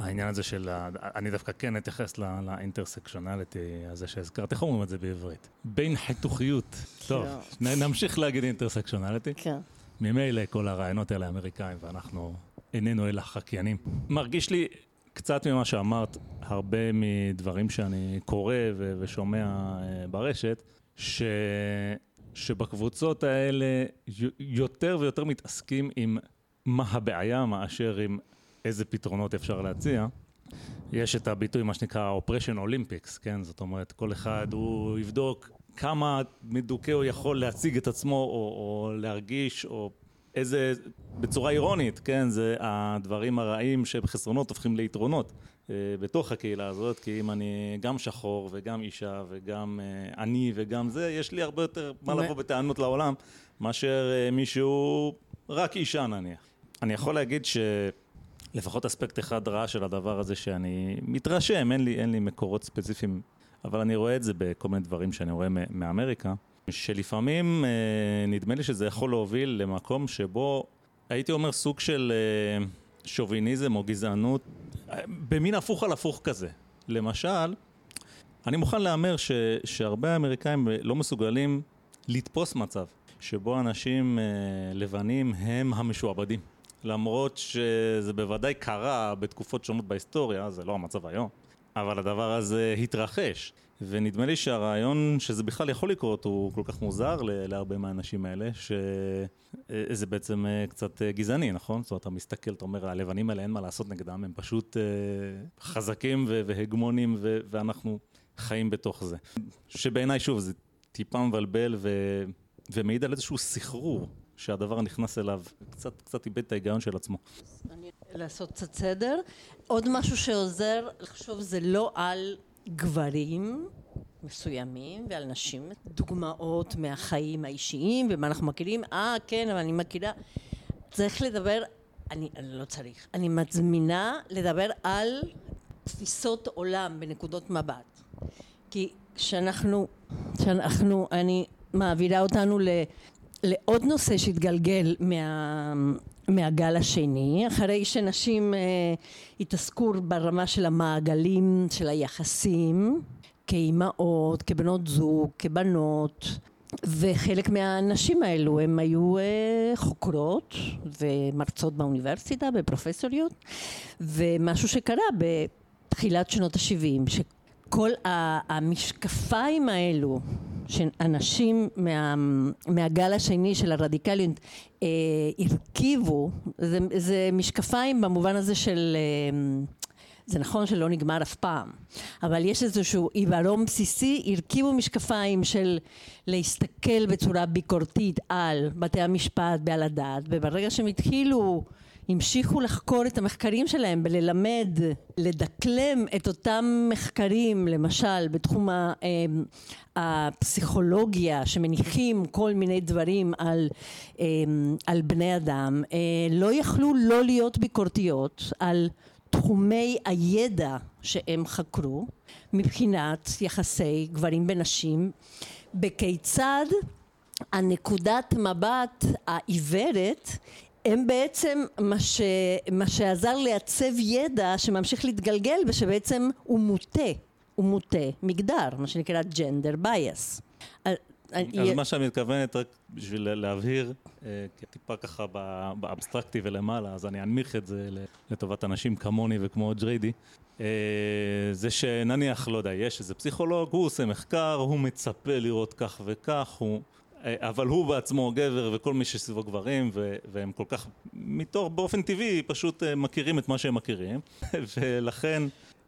[SPEAKER 2] העניין הזה של, אני דווקא כן אתייחס לאינטרסקשונליטי הזה שהזכרת, איך אומרים את זה בעברית? בין חיתוכיות. טוב, נמשיך להגיד אינטרסקשונליטי. כן. ממילא כל הרעיונות האלה האמריקאים, ואנחנו איננו אלא חקיינים. מרגיש לי קצת ממה שאמרת, הרבה מדברים שאני קורא ו- ושומע אה, ברשת, ש... שבקבוצות האלה יותר ויותר מתעסקים עם מה הבעיה מאשר עם איזה פתרונות אפשר להציע. יש את הביטוי, מה שנקרא oppression olympics, כן? זאת אומרת, כל אחד הוא יבדוק כמה מדוכא הוא יכול להציג את עצמו, או, או להרגיש, או איזה, בצורה אירונית, כן? זה הדברים הרעים שבחסרונות הופכים ליתרונות אה, בתוך הקהילה הזאת, כי אם אני גם שחור וגם אישה וגם אה, אני וגם זה, יש לי הרבה יותר מה לבוא בטענות לעולם, מאשר אה, מישהו, רק אישה נניח. אני יכול להגיד ש... לפחות אספקט אחד רע של הדבר הזה שאני מתרשם, אין לי, אין לי מקורות ספציפיים, אבל אני רואה את זה בכל מיני דברים שאני רואה מאמריקה, שלפעמים אה, נדמה לי שזה יכול להוביל למקום שבו, הייתי אומר סוג של אה, שוביניזם או גזענות, אה, במין הפוך על הפוך כזה. למשל, אני מוכן להמר ש, שהרבה אמריקאים לא מסוגלים לתפוס מצב שבו אנשים אה, לבנים הם המשועבדים. למרות שזה בוודאי קרה בתקופות שונות בהיסטוריה, זה לא המצב היום, אבל הדבר הזה התרחש. ונדמה לי שהרעיון שזה בכלל יכול לקרות הוא כל כך מוזר להרבה מהאנשים האלה, שזה בעצם אה, קצת אה, גזעני, נכון? זאת אומרת, אתה מסתכל, אתה אומר, הלבנים האלה אין מה לעשות נגדם, הם פשוט אה, חזקים והגמונים ואנחנו חיים בתוך זה. שבעיניי, שוב, זה טיפה מבלבל ומעיד על איזשהו סחרור שהדבר נכנס אליו, קצת, קצת איבד את ההיגיון של עצמו.
[SPEAKER 1] לעשות קצת סדר. עוד משהו שעוזר לחשוב זה לא על גברים מסוימים ועל נשים, דוגמאות מהחיים האישיים ומה אנחנו מכירים, אה כן אבל אני מכירה, צריך לדבר, אני, אני לא צריך, אני מזמינה לדבר על תפיסות עולם בנקודות מבט, כי כשאנחנו, כשאנחנו, אני מעבירה אותנו ל... לעוד נושא שהתגלגל מה, מהגל השני, אחרי שנשים אה, התעסקו ברמה של המעגלים של היחסים, כאימהות, כבנות זוג, כבנות, וחלק מהנשים האלו הם היו אה, חוקרות ומרצות באוניברסיטה ופרופסוריות, ומשהו שקרה בתחילת שנות ה-70, שכל המשקפיים האלו שאנשים מה, מהגל השני של הרדיקליות אה, הרכיבו, זה, זה משקפיים במובן הזה של, אה, זה נכון שלא נגמר אף פעם, אבל יש איזשהו עיוורון בסיסי, הרכיבו משקפיים של להסתכל בצורה ביקורתית על בתי המשפט ועל הדת, וברגע שהם התחילו המשיכו לחקור את המחקרים שלהם וללמד, לדקלם את אותם מחקרים, למשל בתחום אמ, הפסיכולוגיה שמניחים כל מיני דברים על, אמ, על בני אדם, אה, לא יכלו לא להיות ביקורתיות על תחומי הידע שהם חקרו מבחינת יחסי גברים ונשים, בכיצד הנקודת מבט העיוורת הם בעצם מה, ש... מה שעזר לייצב ידע שממשיך להתגלגל ושבעצם הוא מוטה, הוא מוטה מגדר, מה שנקרא gender bias.
[SPEAKER 2] אז מה שאני מתכוונת, רק בשביל להבהיר, אה, טיפה ככה באבסטרקטי ולמעלה, אז אני אנמיך את זה לטובת אנשים כמוני וכמו ג'ריידי. אה, זה שנניח, לא יודע, יש איזה פסיכולוג, הוא עושה מחקר, הוא מצפה לראות כך וכך, הוא... אבל הוא בעצמו גבר וכל מי שסביבו גברים והם כל כך מתוך באופן טבעי פשוט אה, מכירים את מה שהם מכירים. [LAUGHS] ולכן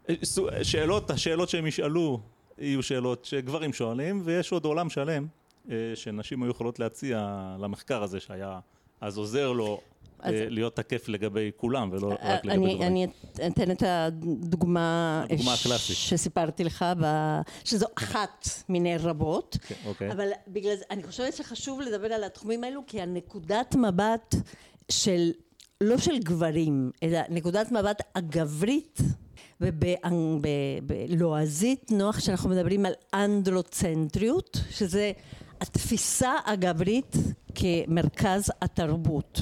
[SPEAKER 2] אה, שאלות, השאלות שהם ישאלו יהיו שאלות שגברים שואלים ויש עוד עולם שלם אה, שנשים היו יכולות להציע למחקר הזה שהיה אז עוזר לו
[SPEAKER 1] אז-
[SPEAKER 2] אה, להיות תקף לגבי כולם ולא רק לגבי
[SPEAKER 1] אני,
[SPEAKER 2] גברים.
[SPEAKER 1] אני אתן את הדוגמה,
[SPEAKER 2] הדוגמה
[SPEAKER 1] ש-
[SPEAKER 2] הקלאסית.
[SPEAKER 1] שסיפרתי לך, ב... שזו אחת מיני רבות,
[SPEAKER 2] כן, אוקיי.
[SPEAKER 1] אבל בגלל זה, אני חושבת שחשוב לדבר על התחומים האלו, כי הנקודת מבט של, לא של גברים, אלא נקודת מבט הגברית, ובלועזית נוח שאנחנו מדברים על אנדרוצנטריות, שזה התפיסה הגברית כמרכז התרבות.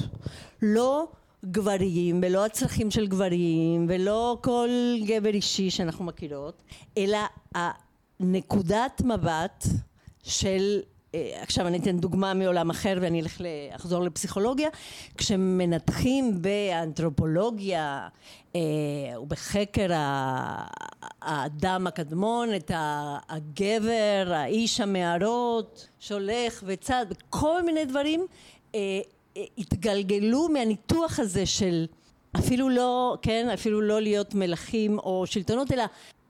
[SPEAKER 1] לא גברים ולא הצרכים של גברים ולא כל גבר אישי שאנחנו מכירות, אלא הנקודת מבט של עכשיו אני אתן דוגמה מעולם אחר ואני אלך לחזור לפסיכולוגיה. כשמנתחים באנתרופולוגיה אה, ובחקר האדם הקדמון את הגבר האיש המערות שהולך וצד כל מיני דברים אה, אה, התגלגלו מהניתוח הזה של אפילו לא, כן, אפילו לא להיות מלכים או שלטונות, אלא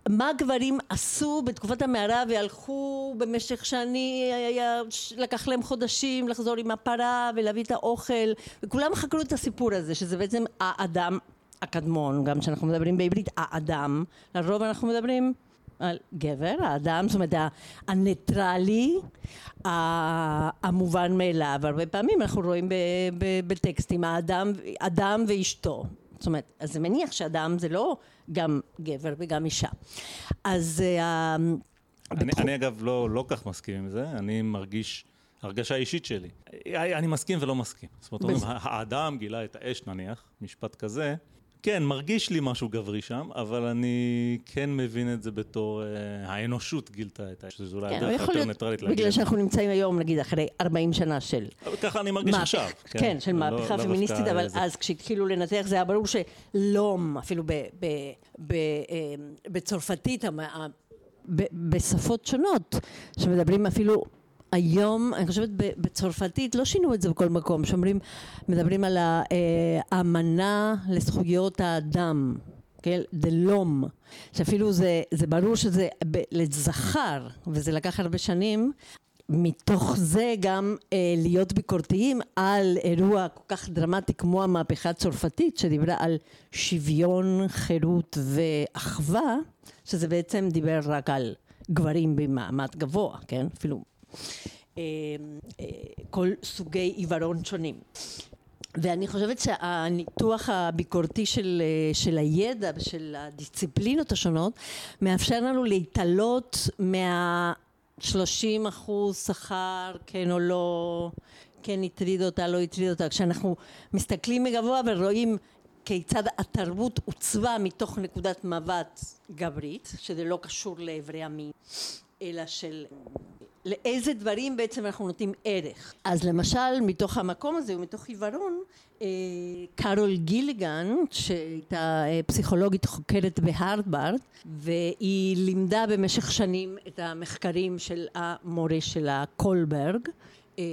[SPEAKER 1] מה גברים עשו בתקופת המערה והלכו במשך שאני, היה, לקח להם חודשים לחזור עם הפרה ולהביא את האוכל וכולם חקרו את הסיפור הזה שזה בעצם האדם הקדמון גם כשאנחנו מדברים בעברית האדם לרוב אנחנו מדברים על גבר, האדם, זאת אומרת הניטרלי, המובן מאליו, הרבה פעמים אנחנו רואים בטקסטים האדם, אדם ואשתו, זאת אומרת, אז זה מניח שאדם זה לא גם גבר וגם אישה. אז אה,
[SPEAKER 2] אני,
[SPEAKER 1] בתחום-
[SPEAKER 2] אני אגב לא, לא כך מסכים עם זה, אני מרגיש הרגשה אישית שלי. אני מסכים ולא מסכים. זאת אומרת, אומרים, האדם גילה את האש נניח, משפט כזה. כן, מרגיש לי משהו גברי שם, אבל אני כן מבין את זה בתור אה, האנושות גילתה את האש, שזו אולי
[SPEAKER 1] כן,
[SPEAKER 2] הדרך היותר ניטרלית להגיד
[SPEAKER 1] בגלל. שאנחנו נמצאים היום נגיד אחרי 40 שנה של
[SPEAKER 2] ככה אני מרגיש
[SPEAKER 1] מהפך-
[SPEAKER 2] עכשיו.
[SPEAKER 1] כן, של
[SPEAKER 2] לא-
[SPEAKER 1] מהפכה
[SPEAKER 2] לא
[SPEAKER 1] פמיניסטית, אבל
[SPEAKER 2] זה.
[SPEAKER 1] אז כשהתחילו לנתח זה היה ברור שלום, אפילו ב- ב- ב- אה, בצרפתית, בשפות שונות, שמדברים אפילו היום, אני חושבת בצרפתית, לא שינו את זה בכל מקום, שאומרים, מדברים על אה, האמנה לזכויות האדם. כן, דלום, שאפילו זה, זה ברור שזה לזכר, וזה לקח הרבה שנים, מתוך זה גם אה, להיות ביקורתיים על אירוע כל כך דרמטי כמו המהפכה הצרפתית שדיברה על שוויון, חירות ואחווה, שזה בעצם דיבר רק על גברים במעמד גבוה, כן? אפילו כל סוגי עיוורון שונים. ואני חושבת שהניתוח הביקורתי של, אה, של הידע ושל הדיסציפלינות השונות מאפשר לנו להתעלות מה 30 אחוז שכר כן או לא, כן הטריד אותה, לא הטריד אותה, כשאנחנו מסתכלים מגבוה ורואים כיצד התרבות עוצבה מתוך נקודת מבט גברית, שזה לא קשור לאיברי המין, אלא של לאיזה דברים בעצם אנחנו נותנים ערך. אז למשל מתוך המקום הזה ומתוך עיוורון אה, קארול גיליגן שהייתה אה, פסיכולוגית חוקרת בהרווארד והיא לימדה במשך שנים את המחקרים של המורה שלה קולברג אה,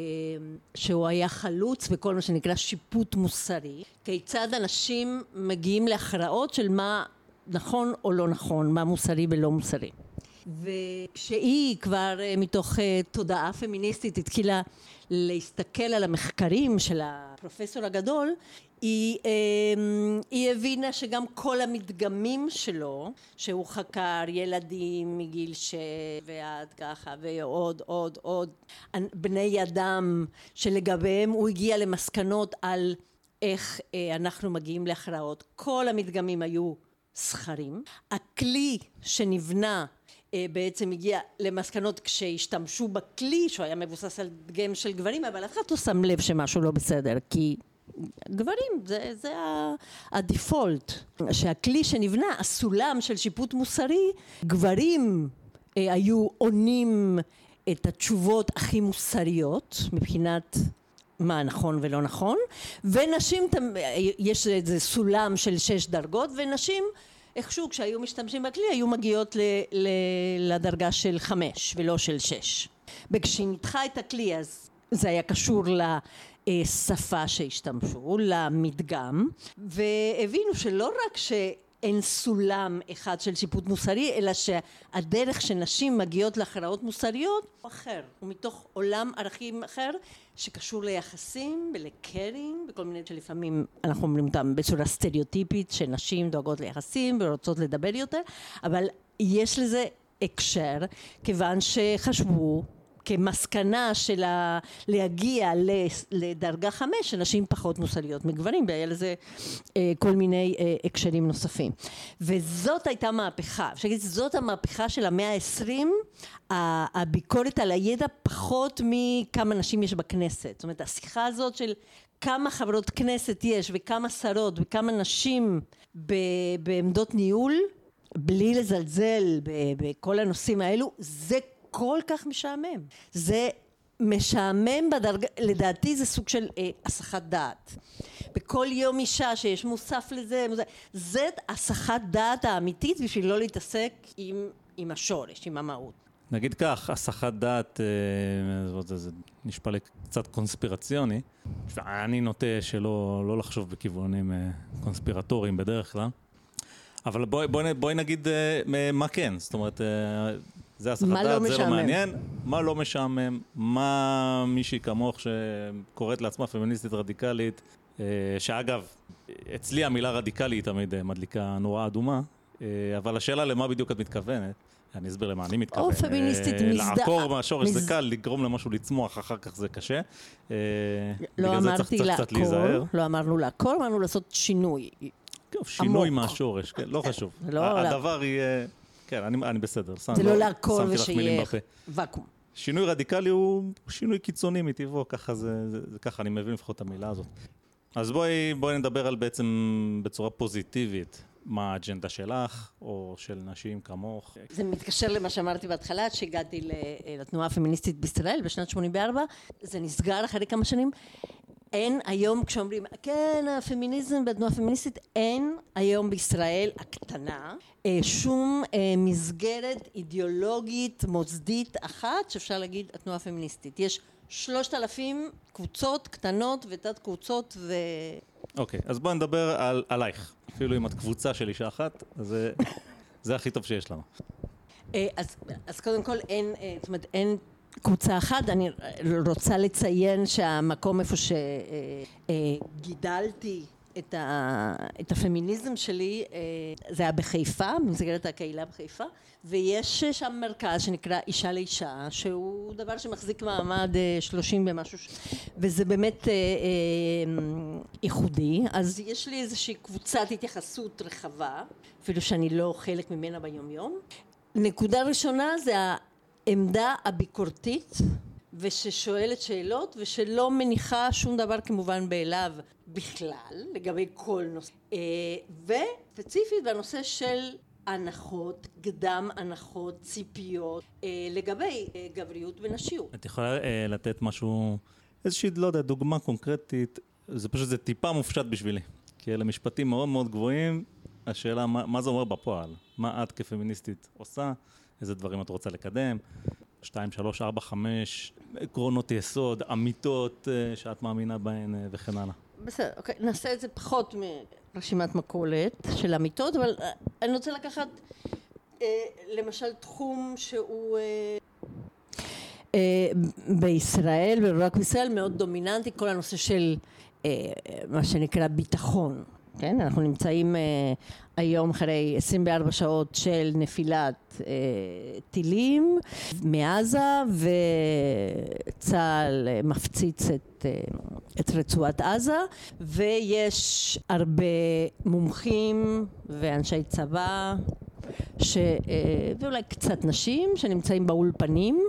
[SPEAKER 1] שהוא היה חלוץ בכל מה שנקרא שיפוט מוסרי כיצד אנשים מגיעים להכרעות של מה נכון או לא נכון מה מוסרי ולא מוסרי וכשהיא כבר אה, מתוך אה, תודעה פמיניסטית התחילה להסתכל על המחקרים של הפרופסור הגדול, היא, אה, היא הבינה שגם כל המדגמים שלו, שהוא חקר ילדים מגיל שש ועד ככה ועוד עוד עוד בני אדם שלגביהם הוא הגיע למסקנות על איך אה, אנחנו מגיעים להכרעות, כל המדגמים היו זכרים, הכלי שנבנה בעצם הגיע למסקנות כשהשתמשו בכלי שהוא היה מבוסס על דגם של גברים אבל אף אחד לא שם לב שמשהו לא בסדר כי גברים זה, זה הדיפולט. שהכלי שנבנה הסולם של שיפוט מוסרי גברים אה, היו עונים את התשובות הכי מוסריות מבחינת מה נכון ולא נכון ונשים תמ- יש איזה סולם של שש דרגות ונשים איכשהו כשהיו משתמשים בכלי היו מגיעות ל, ל, לדרגה של חמש ולא של שש. וכשהיא ניתחה את הכלי אז זה היה קשור לשפה שהשתמשו, למדגם, והבינו שלא רק ש... אין סולם אחד של שיפוט מוסרי, אלא שהדרך שנשים מגיעות להכרעות מוסריות הוא אחר, הוא מתוך עולם ערכים אחר שקשור ליחסים ולקרינג וכל מיני שלפעמים אנחנו אומרים אותם בצורה סטריאוטיפית שנשים דואגות ליחסים ורוצות לדבר יותר, אבל יש לזה הקשר כיוון שחשבו כמסקנה של ה... להגיע לדרגה חמש, שנשים פחות מוסריות מגברים, והיה לזה אה, כל מיני אה, הקשרים נוספים. וזאת הייתה מהפכה, אפשר להגיד, זאת המהפכה של המאה העשרים, הביקורת על הידע פחות מכמה נשים יש בכנסת. זאת אומרת, השיחה הזאת של כמה חברות כנסת יש וכמה שרות וכמה נשים בעמדות ניהול, בלי לזלזל בכל הנושאים האלו, זה כל כך משעמם. זה משעמם בדרגה, לדעתי זה סוג של אה, הסחת דעת. בכל יום אישה שיש מוסף לזה, מוסף, זה הסחת דעת האמיתית בשביל לא להתעסק עם, עם השורש, עם המהות.
[SPEAKER 2] נגיד כך, הסחת דעת, אה, זה נשמע לי קצת קונספירציוני. אני נוטה שלא לא לחשוב בכיוונים אה, קונספירטוריים בדרך כלל. אבל בואי בוא, בוא נגיד אה, מה כן, זאת אומרת, זה הסחת
[SPEAKER 1] דעת,
[SPEAKER 2] לא
[SPEAKER 1] זה
[SPEAKER 2] משעמם. לא מעניין, מה לא משעמם, מה מישהי כמוך שקוראת לעצמה פמיניסטית רדיקלית, אה, שאגב, אצלי המילה רדיקלי היא תמיד אה, מדליקה נורה אדומה, אה, אבל השאלה למה בדיוק את מתכוונת, אני אסביר למה אני מתכוון.
[SPEAKER 1] או פמיניסטית מזדהה.
[SPEAKER 2] לעקור מהשורש זה קל, לגרום למשהו לצמוח, אחר כך זה קשה.
[SPEAKER 1] לא אמרתי לעקור, לא אמרנו לעקור, אמרנו לעשות שינוי.
[SPEAKER 2] שינוי מהשורש, כן, לא חשוב. לא הדבר יהיה... כן, אני, אני בסדר.
[SPEAKER 1] זה לא לעקור ושיהיה ואקום.
[SPEAKER 2] שינוי רדיקלי הוא שינוי קיצוני מטבעו, ככה זה, זה, זה ככה אני מבין לפחות את המילה הזאת. אז בואי, בואי נדבר על בעצם בצורה פוזיטיבית. מה האג'נדה שלך, או של נשים כמוך?
[SPEAKER 1] זה מתקשר למה שאמרתי בהתחלה, שהגעתי לתנועה הפמיניסטית בישראל בשנת 84, זה נסגר אחרי כמה שנים. אין היום כשאומרים כן הפמיניזם בתנועה הפמיניסטית אין היום בישראל הקטנה אה, שום אה, מסגרת אידיאולוגית מוסדית אחת שאפשר להגיד התנועה הפמיניסטית. יש שלושת אלפים קבוצות קטנות ותת קבוצות ו...
[SPEAKER 2] אוקיי okay, אז בואי נדבר על, עלייך. אפילו אם את קבוצה של אישה אחת זה, [LAUGHS] זה הכי טוב שיש לנו.
[SPEAKER 1] אה, אז, אז קודם כל אין זאת אומרת אין קבוצה אחת, אני רוצה לציין שהמקום איפה שגידלתי את, ה, את הפמיניזם שלי זה היה בחיפה, במסגרת הקהילה בחיפה, ויש שם מרכז שנקרא אישה לאישה, שהוא דבר שמחזיק מעמד שלושים ומשהו, וזה באמת ייחודי, אז יש לי איזושהי קבוצת התייחסות רחבה, אפילו שאני לא חלק ממנה ביום יום. נקודה ראשונה זה העמדה הביקורתית וששואלת שאלות ושלא מניחה שום דבר כמובן מאליו בכלל לגבי כל נושא. אה, וספציפית בנושא של הנחות, קדם הנחות, ציפיות אה, לגבי אה, גבריות ונשיות.
[SPEAKER 2] את יכולה לתת משהו, איזושהי, לא יודע, דוגמה קונקרטית, זה פשוט, זה טיפה מופשט בשבילי, כי אלה משפטים מאוד מאוד גבוהים, השאלה מה, מה זה אומר בפועל, מה את כפמיניסטית עושה איזה דברים את רוצה לקדם, 2, 3, 4, 5, עקרונות יסוד, אמיתות אה, שאת מאמינה בהן אה, וכן הלאה.
[SPEAKER 1] בסדר, אוקיי, נעשה את זה פחות מרשימת מכולת של אמיתות, אבל אה, אני רוצה לקחת למשל תחום שהוא בישראל, ולא רק בישראל, מאוד דומיננטי, כל הנושא של מה שנקרא ביטחון. כן, אנחנו נמצאים uh, היום אחרי 24 שעות של נפילת uh, טילים מעזה וצה"ל מפציץ את, uh, את רצועת עזה ויש הרבה מומחים ואנשי צבא ש, uh, ואולי קצת נשים שנמצאים באולפנים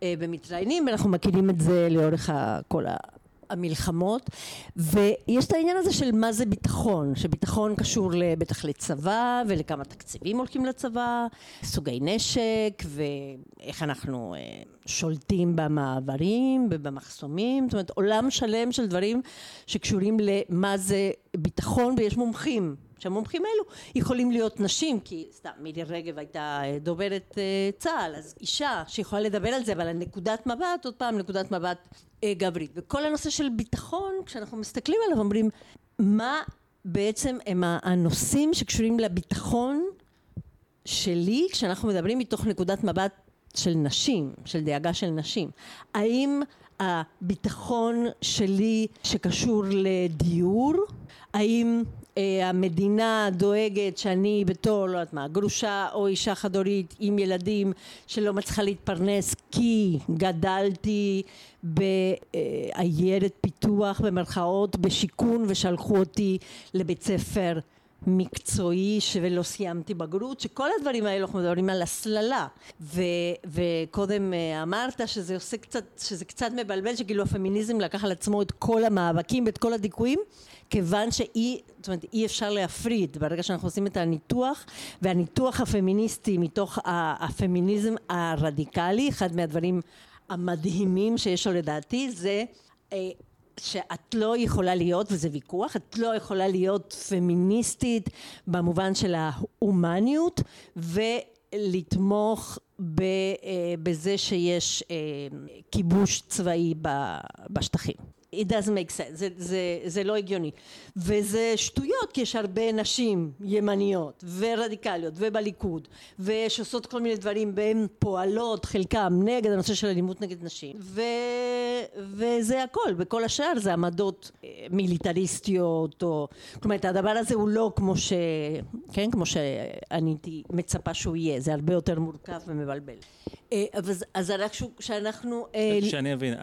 [SPEAKER 1] uh, ומתראיינים ואנחנו מכירים את זה לאורך כל ה... המלחמות ויש את העניין הזה של מה זה ביטחון שביטחון קשור בטח לצבא ולכמה תקציבים הולכים לצבא סוגי נשק ואיך אנחנו אה, שולטים במעברים ובמחסומים. זאת אומרת עולם שלם של דברים שקשורים למה זה ביטחון ויש מומחים שהמומחים האלו יכולים להיות נשים, כי סתם מירי רגב הייתה אה, דוברת אה, צה"ל, אז אישה שיכולה לדבר על זה, אבל הנקודת מבט, עוד פעם, נקודת מבט אה, גברית. וכל הנושא של ביטחון, כשאנחנו מסתכלים עליו, אומרים, מה בעצם הם הנושאים שקשורים לביטחון שלי, כשאנחנו מדברים מתוך נקודת מבט של נשים, של דאגה של נשים. האם הביטחון שלי שקשור לדיור, האם המדינה דואגת שאני בתור, לא יודעת מה, גרושה או אישה חד הורית עם ילדים שלא מצליחה להתפרנס כי גדלתי בעיירת פיתוח במרכאות בשיכון ושלחו אותי לבית ספר מקצועי ולא סיימתי בגרות, שכל הדברים האלה אנחנו מדברים על הסללה. ו, וקודם אה, אמרת שזה עושה קצת, שזה קצת מבלבל שכאילו הפמיניזם לקח על עצמו את כל המאבקים ואת כל הדיכויים כיוון שאי, זאת אומרת אי אפשר להפריד ברגע שאנחנו עושים את הניתוח והניתוח הפמיניסטי מתוך הפמיניזם הרדיקלי אחד מהדברים המדהימים שיש לו לדעתי זה אה, שאת לא יכולה להיות, וזה ויכוח, את לא יכולה להיות פמיניסטית במובן של ההומניות ולתמוך ב, אה, בזה שיש אה, כיבוש צבאי בשטחים. It doesn't make sense, זה, זה, זה לא הגיוני. וזה שטויות, כי יש הרבה נשים ימניות ורדיקליות ובליכוד, ושעושות כל מיני דברים, והן פועלות, חלקם, נגד הנושא של אלימות נגד נשים. ו, וזה הכל, וכל השאר זה עמדות אה, מיליטריסטיות, או... כלומר, הדבר הזה הוא לא כמו ש... כן? כמו שאני מצפה שהוא יהיה, זה הרבה יותר מורכב ומבלבל. אה, אז, אז רק שאנחנו...
[SPEAKER 2] אה, שאני אבין,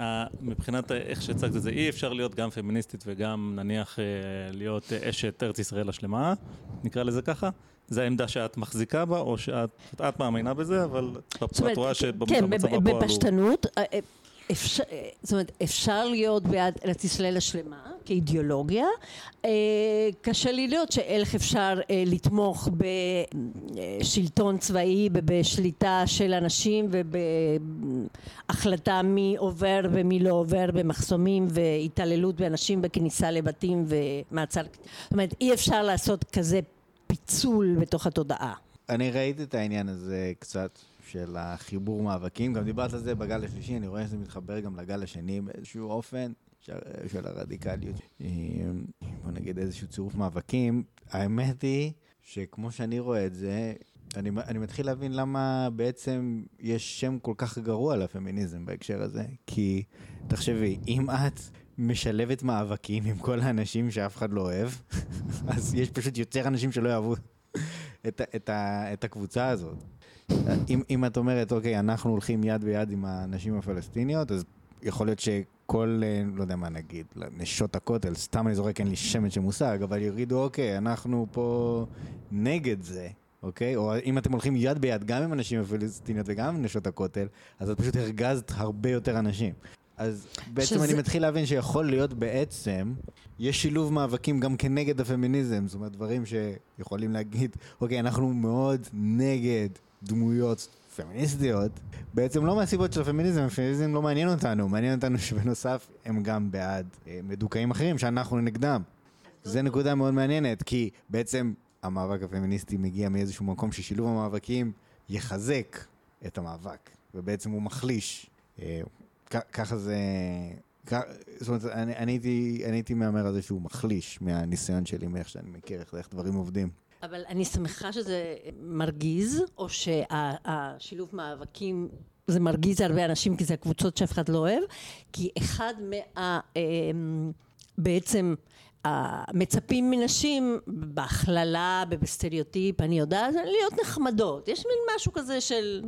[SPEAKER 2] מבחינת איך שהצגת את זה, אי אפשר להיות גם פמיניסטית וגם נניח להיות אשת ארץ ישראל השלמה, נקרא לזה ככה? זו העמדה שאת מחזיקה בה, או שאת את מאמינה בזה, אבל את רואה שבמצב
[SPEAKER 1] כן, בפשטנות, אפשר, זאת אומרת, אפשר להיות בעד ארץ ישראל השלמה כאידיאולוגיה, אה, קשה לי להיות שאיך אפשר אה, לתמוך בשלטון צבאי ובשליטה של אנשים ובהחלטה מי עובר ומי לא עובר במחסומים והתעללות באנשים בכניסה לבתים ומעצר, זאת אומרת אי אפשר לעשות כזה פיצול בתוך התודעה.
[SPEAKER 3] אני ראיתי את העניין הזה קצת. של החיבור מאבקים. גם דיברת על זה בגל השלישי, אני רואה שזה מתחבר גם לגל השני באיזשהו אופן של, הרדיקליות. בוא נגיד איזשהו צירוף מאבקים. האמת היא שכמו שאני רואה את זה, אני, אני מתחיל להבין למה בעצם יש שם כל כך גרוע לפמיניזם בהקשר הזה. כי תחשבי, אם את משלבת מאבקים עם כל האנשים שאף אחד לא אוהב, [LAUGHS] אז יש פשוט יותר אנשים שלא יאהבו את, את, את הקבוצה הזאת. אם, אם את אומרת, אוקיי, אנחנו הולכים יד ביד עם הנשים הפלסטיניות, אז יכול להיות שכל, אה, לא יודע מה נגיד, נשות הכותל, סתם אני זורק, אין לי שמץ של מושג, אבל יגידו, אוקיי, אנחנו פה נגד זה, אוקיי? או אם אתם הולכים יד ביד גם עם הנשים הפלסטיניות וגם עם נשות הכותל, אז את פשוט הרגזת הרבה יותר אנשים. אז בעצם שזה... אני מתחיל להבין שיכול להיות בעצם, יש שילוב מאבקים גם כנגד הפמיניזם, זאת אומרת דברים שיכולים להגיד, אוקיי, אנחנו מאוד נגד דמויות פמיניסטיות, בעצם לא מהסיבות של הפמיניזם, הפמיניזם לא מעניין אותנו, מעניין אותנו שבנוסף הם גם בעד אה, מדוכאים אחרים שאנחנו נגדם. זה נקודה מאוד מעניינת, כי בעצם המאבק הפמיניסטי מגיע מאיזשהו מקום ששילוב המאבקים יחזק את המאבק, ובעצם הוא מחליש. אה, ככה זה... זאת אומרת, אני הייתי מהמר על זה שהוא מחליש מהניסיון שלי, מאיך שאני מכיר איך דברים עובדים.
[SPEAKER 1] אבל אני שמחה שזה מרגיז, או שהשילוב מאבקים זה מרגיז הרבה אנשים כי זה הקבוצות שאף אחד לא אוהב, כי אחד מה... אמ, בעצם מצפים מנשים בהכללה, בסטריאוטיפ, אני יודעת, להיות נחמדות. יש מין משהו כזה של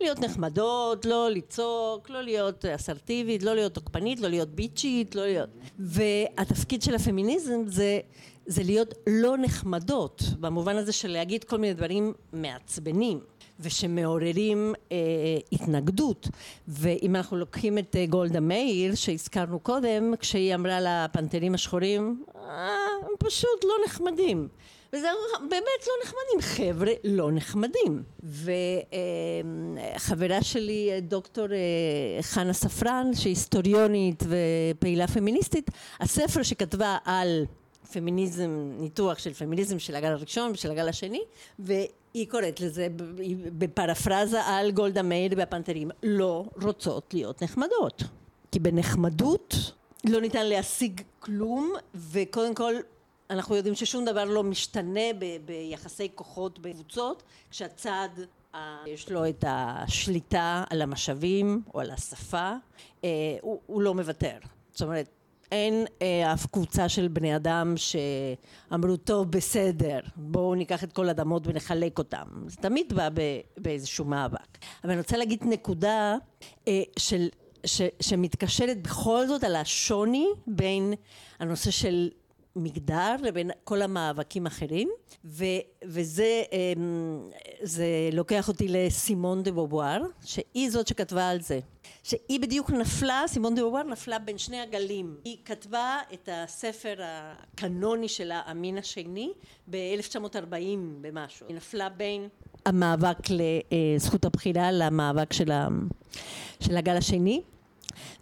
[SPEAKER 1] להיות נחמדות, לא לצעוק, לא להיות אסרטיבית, לא להיות תוקפנית, לא להיות ביצ'ית, לא להיות... והתפקיד של הפמיניזם זה זה להיות לא נחמדות, במובן הזה של להגיד כל מיני דברים מעצבנים ושמעוררים אה, התנגדות. ואם אנחנו לוקחים את אה, גולדה מאיר שהזכרנו קודם, כשהיא אמרה לפנתרים השחורים, אה, הם פשוט לא נחמדים. וזה באמת לא נחמדים, חבר'ה לא נחמדים. וחברה אה, שלי, דוקטור אה, חנה ספרן, שהיא היסטוריונית ופעילה פמיניסטית, הספר שכתבה על פמיניזם, ניתוח של פמיניזם של הגל הראשון ושל הגל השני, והיא קוראת לזה בפרפרזה על גולדה מאיר והפנתרים, לא רוצות להיות נחמדות. כי בנחמדות לא ניתן להשיג כלום, וקודם כל אנחנו יודעים ששום דבר לא משתנה ב- ביחסי כוחות בקבוצות, כשהצד יש לו את השליטה על המשאבים או על השפה, אה, הוא, הוא לא מוותר. זאת אומרת, אין אה, אף קבוצה של בני אדם שאמרו טוב בסדר בואו ניקח את כל האדמות ונחלק אותם. זה תמיד בא באיזשהו מאבק. אבל אני רוצה להגיד נקודה אה, של ש, שמתקשרת בכל זאת על השוני בין הנושא של מגדר לבין כל המאבקים האחרים ו, וזה אמ, לוקח אותי לסימון דה בובואר שהיא זאת שכתבה על זה. שהיא בדיוק נפלה, סימון דה בובואר נפלה בין שני הגלים. היא כתבה את הספר הקנוני של המין השני ב-1940 במשהו. היא נפלה בין המאבק לזכות הבחירה למאבק של, ה, של הגל השני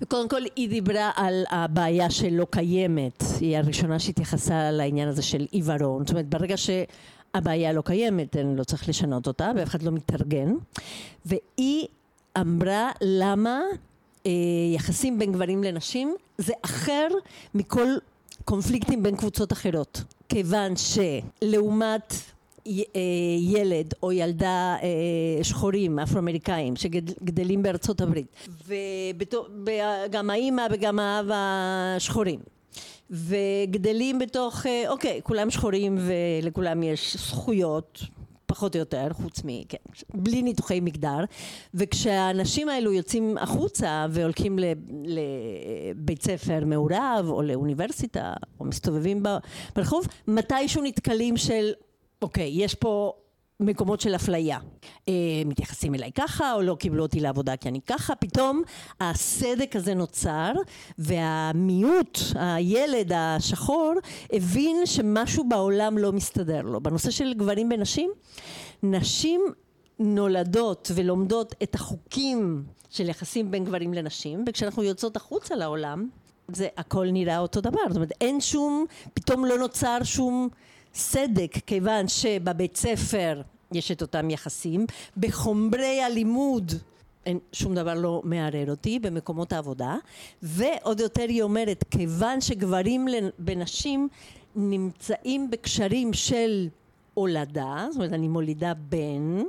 [SPEAKER 1] וקודם כל היא דיברה על הבעיה שלא קיימת, היא הראשונה שהתייחסה לעניין הזה של עיוורון, זאת אומרת ברגע שהבעיה לא קיימת לא צריך לשנות אותה ואף אחד לא מתארגן. והיא אמרה למה אה, יחסים בין גברים לנשים זה אחר מכל קונפליקטים בין קבוצות אחרות. כיוון שלעומת ילד או ילדה אה, שחורים אפרו-אמריקאים שגדלים בארצות הברית וגם האימא וגם האב השחורים וגדלים בתוך אה, אוקיי כולם שחורים ולכולם יש זכויות פחות או יותר חוץ מ... כן, בלי ניתוחי מגדר וכשהאנשים האלו יוצאים החוצה והולכים לבית ספר מעורב או לאוניברסיטה או מסתובבים ברחוב מתישהו נתקלים של אוקיי, יש פה מקומות של אפליה. אה, מתייחסים אליי ככה, או לא קיבלו אותי לעבודה כי אני ככה, פתאום הסדק הזה נוצר, והמיעוט, הילד השחור, הבין שמשהו בעולם לא מסתדר לו. בנושא של גברים ונשים, נשים נולדות ולומדות את החוקים של יחסים בין גברים לנשים, וכשאנחנו יוצאות החוצה לעולם, זה הכל נראה אותו דבר. זאת אומרת, אין שום, פתאום לא נוצר שום... סדק כיוון שבבית ספר יש את אותם יחסים, בחומרי הלימוד אין, שום דבר לא מערער אותי במקומות העבודה ועוד יותר היא אומרת כיוון שגברים ונשים נמצאים בקשרים של הולדה זאת אומרת אני מולידה בן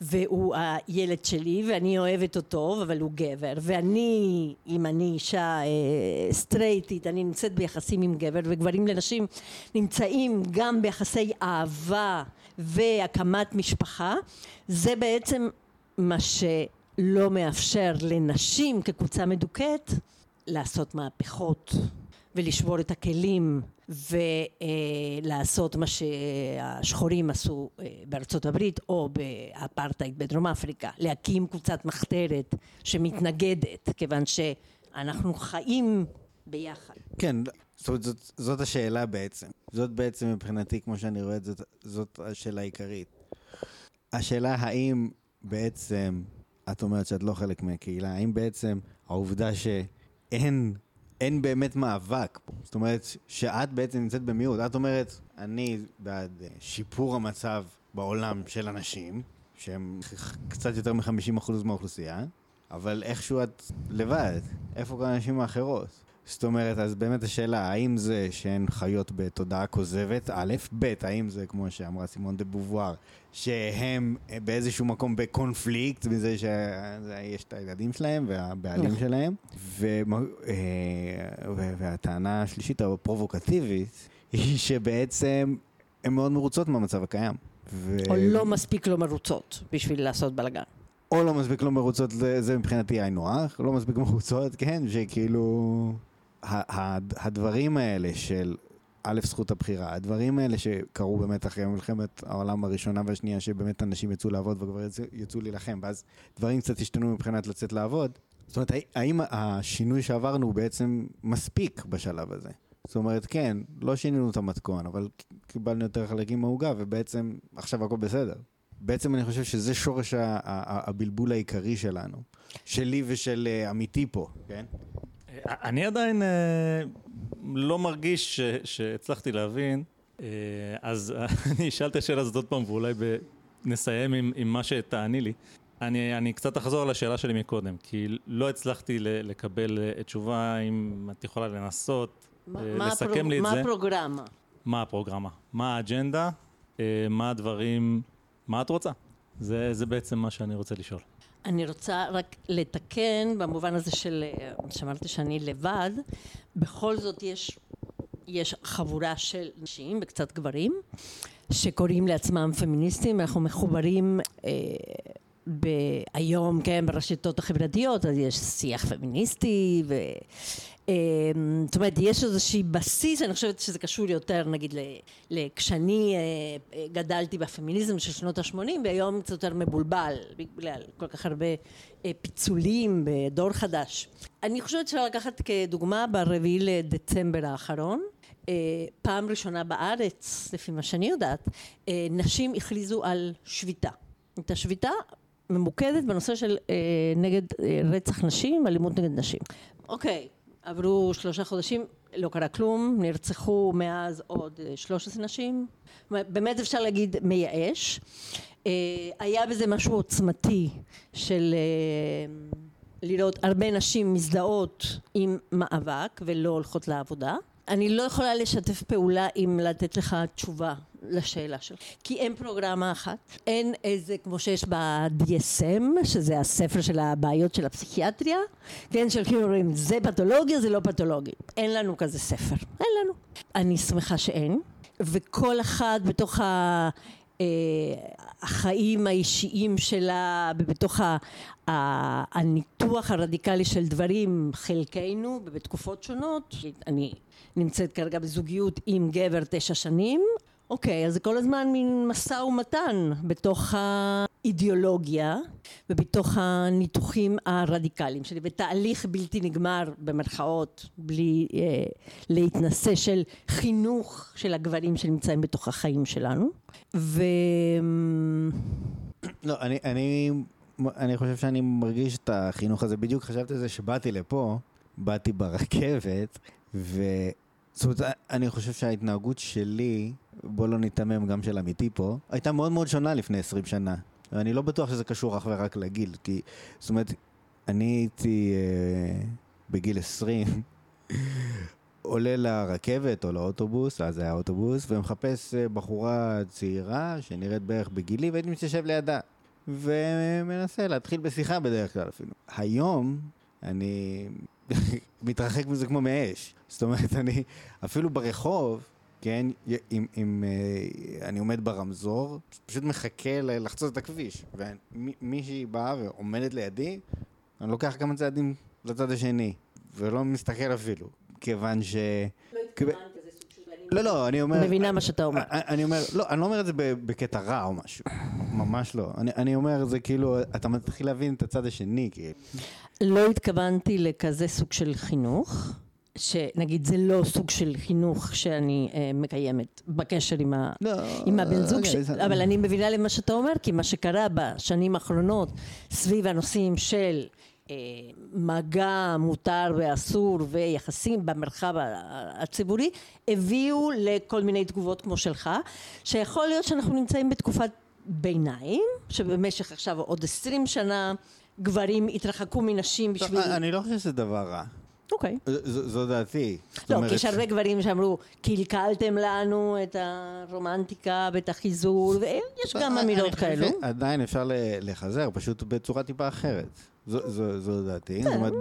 [SPEAKER 1] והוא הילד שלי ואני אוהבת אותו אבל הוא גבר. ואני אם אני אישה אה, סטרייטית אני נמצאת ביחסים עם גבר וגברים לנשים נמצאים גם ביחסי אהבה והקמת משפחה זה בעצם מה שלא מאפשר לנשים כקבוצה מדוכאת לעשות מהפכות ולשבור את הכלים ולעשות מה שהשחורים עשו אה, בארצות הברית או באפרטהייד בדרום אפריקה, להקים קבוצת מחתרת שמתנגדת כיוון שאנחנו חיים ביחד.
[SPEAKER 3] כן, זאת אומרת זאת, זאת השאלה בעצם. זאת בעצם מבחינתי, כמו שאני רואה את זה, זאת השאלה העיקרית. השאלה האם בעצם, את אומרת שאת לא חלק מהקהילה, האם בעצם העובדה שאין אין באמת מאבק פה. זאת אומרת, שאת בעצם נמצאת במיעוט. את אומרת, אני בעד אה, שיפור המצב בעולם של אנשים, שהם קצת יותר מ-50% מהאוכלוסייה, אבל איכשהו את לבד. איפה כל הנשים האחרות? זאת אומרת, אז באמת השאלה, האם זה שהן חיות בתודעה כוזבת, א', ב', האם זה, כמו שאמרה סימון דה בובואר, שהם באיזשהו מקום בקונפליקט מזה שיש את הילדים שלהם והבעלים נכון. שלהם, ו... אה, והטענה השלישית הפרובוקטיבית היא שבעצם הן מאוד מרוצות מהמצב הקיים.
[SPEAKER 1] ו... או לא מספיק לא מרוצות בשביל לעשות בלאגן.
[SPEAKER 3] או לא מספיק לא מרוצות, זה מבחינתי היינו הך, לא מספיק מרוצות, כן, שכאילו... הדברים האלה של א', זכות הבחירה, הדברים האלה שקרו באמת אחרי מלחמת העולם הראשונה והשנייה, שבאמת אנשים יצאו לעבוד וכבר יצאו, להילחם, ואז דברים קצת השתנו מבחינת לצאת לעבוד. זאת אומרת, האם השינוי שעברנו הוא בעצם מספיק בשלב הזה? זאת אומרת, כן, לא שינינו את המתכון, אבל קיבלנו יותר חלקים מהעוגה, ובעצם עכשיו הכל בסדר. בעצם אני חושב שזה שורש הבלבול העיקרי שלנו, שלי ושל אה, עמיתי פה, כן?
[SPEAKER 2] אני עדיין uh, לא מרגיש שהצלחתי להבין, אה, אז [LAUGHS] אני אשאל את השאלה הזאת עוד פעם ואולי. נסיים עם, עם מה שתעני לי. אני, אני קצת אחזור על השאלה שלי מקודם, כי לא הצלחתי לקבל אה, תשובה אם את יכולה לנסות
[SPEAKER 1] מה-
[SPEAKER 2] אה,
[SPEAKER 1] מה
[SPEAKER 2] לסכם
[SPEAKER 1] הפרוג-
[SPEAKER 2] לי את
[SPEAKER 1] מה
[SPEAKER 2] זה.
[SPEAKER 1] הפרוגרמה?
[SPEAKER 2] מה הפרוגרמה, מה האג'נדה, אה, מה הדברים, מה את רוצה. זה, זה בעצם מה שאני רוצה לשאול.
[SPEAKER 1] אני רוצה רק לתקן במובן הזה של, אה, שאמרתי שאני לבד, בכל זאת יש, יש חבורה של נשים וקצת גברים שקוראים לעצמם פמיניסטים, אנחנו מחוברים אה, ב- היום, כן, ברשתות החברתיות, אז יש שיח פמיניסטי ו... אה, זאת אומרת, יש איזושהי בסיס, אני חושבת שזה קשור יותר, נגיד, כשאני אה, אה, גדלתי בפמיניזם של שנות ה-80, והיום קצת יותר מבולבל, בגלל כל כך הרבה אה, פיצולים בדור חדש. אני חושבת שאפשר לקחת כדוגמה ברביעי לדצמבר האחרון, פעם ראשונה בארץ, לפי מה שאני יודעת, נשים הכריזו על שביתה. את השביתה ממוקדת בנושא של נגד רצח נשים, אלימות נגד נשים. אוקיי, עברו שלושה חודשים, לא קרה כלום, נרצחו מאז עוד אה, 13 נשים. באמת אפשר להגיד מייאש. אה, היה בזה משהו עוצמתי של אה, לראות הרבה נשים מזדהות עם מאבק ולא הולכות לעבודה. אני לא יכולה לשתף פעולה עם לתת לך תשובה לשאלה שלך, כי אין פרוגרמה אחת, אין איזה, כמו שיש ב-DSM, שזה הספר של הבעיות של הפסיכיאטריה, כן, שהולכים ואומרים, זה פתולוגיה, זה לא פתולוגיה. אין לנו כזה ספר, אין לנו. אני שמחה שאין, וכל אחת בתוך ה... אה, החיים האישיים שלה ה- הניתוח הרדיקלי של דברים חלקנו בתקופות שונות אני נמצאת כרגע בזוגיות עם גבר תשע שנים. אוקיי אז זה כל הזמן מין משא ומתן בתוך האידיאולוגיה ובתוך הניתוחים הרדיקליים שלי ותהליך בלתי נגמר במרכאות בלי אה, להתנשא של חינוך של הגברים שנמצאים בתוך החיים שלנו ו... [CLEARS THROAT]
[SPEAKER 3] לא, אני, אני, אני חושב שאני מרגיש את החינוך הזה. בדיוק חשבתי על זה שבאתי לפה, באתי ברכבת, ו... זאת אומרת, אני חושב שההתנהגות שלי, בוא לא ניתמם גם של עמיתי פה, הייתה מאוד מאוד שונה לפני 20 שנה. ואני לא בטוח שזה קשור אך ורק לגיל, כי, זאת אומרת, אני הייתי אה, בגיל 20, [LAUGHS] עולה לרכבת או לאוטובוס, אז היה אוטובוס, ומחפש אה, בחורה צעירה שנראית בערך בגילי, והייתי מתיישב לידה. ומנסה להתחיל בשיחה בדרך כלל אפילו. היום אני [LAUGHS] מתרחק מזה כמו מאש. זאת אומרת, אני אפילו ברחוב, כן, אם, אם אה, אני עומד ברמזור, פשוט מחכה ל- לחצות את הכביש. ומישהי באה ועומדת לידי, אני לוקח כמה צעדים לצד השני, ולא מסתכל אפילו. כיוון ש... לא, לא, אני אומר...
[SPEAKER 1] מבינה מה שאתה אומר.
[SPEAKER 3] אני אני אומר, לא, אני לא אומר את זה ב- בקטע רע או משהו, ממש לא. אני, אני אומר, זה כאילו, אתה מתחיל להבין את הצד השני, כאילו.
[SPEAKER 1] לא התכוונתי לכזה סוג של חינוך, שנגיד זה לא סוג של חינוך שאני אה, מקיימת בקשר עם, ה,
[SPEAKER 3] לא,
[SPEAKER 1] עם הבן זוג,
[SPEAKER 3] אוקיי,
[SPEAKER 1] ש...
[SPEAKER 3] זה-
[SPEAKER 1] אבל אני מבינה למה שאתה אומר, כי מה שקרה בשנים האחרונות סביב הנושאים של אה, מגע מותר ואסור ויחסים במרחב הציבורי, הביאו לכל מיני תגובות כמו שלך, שיכול להיות שאנחנו נמצאים בתקופת ביניים, שבמשך עכשיו עוד עשרים שנה גברים התרחקו מנשים בשביל...
[SPEAKER 3] לא, אני לא חושב שזה דבר רע.
[SPEAKER 1] אוקיי.
[SPEAKER 3] זו דעתי.
[SPEAKER 1] לא, כי יש הרבה גברים שאמרו, קלקלתם לנו את הרומנטיקה ואת החיזור, ויש גם
[SPEAKER 3] אני-
[SPEAKER 1] אמירות כאלו.
[SPEAKER 3] שעדיין אפשר לחזר, פשוט בצורה טיפה אחרת. זו- דעתי. זאת אומרת,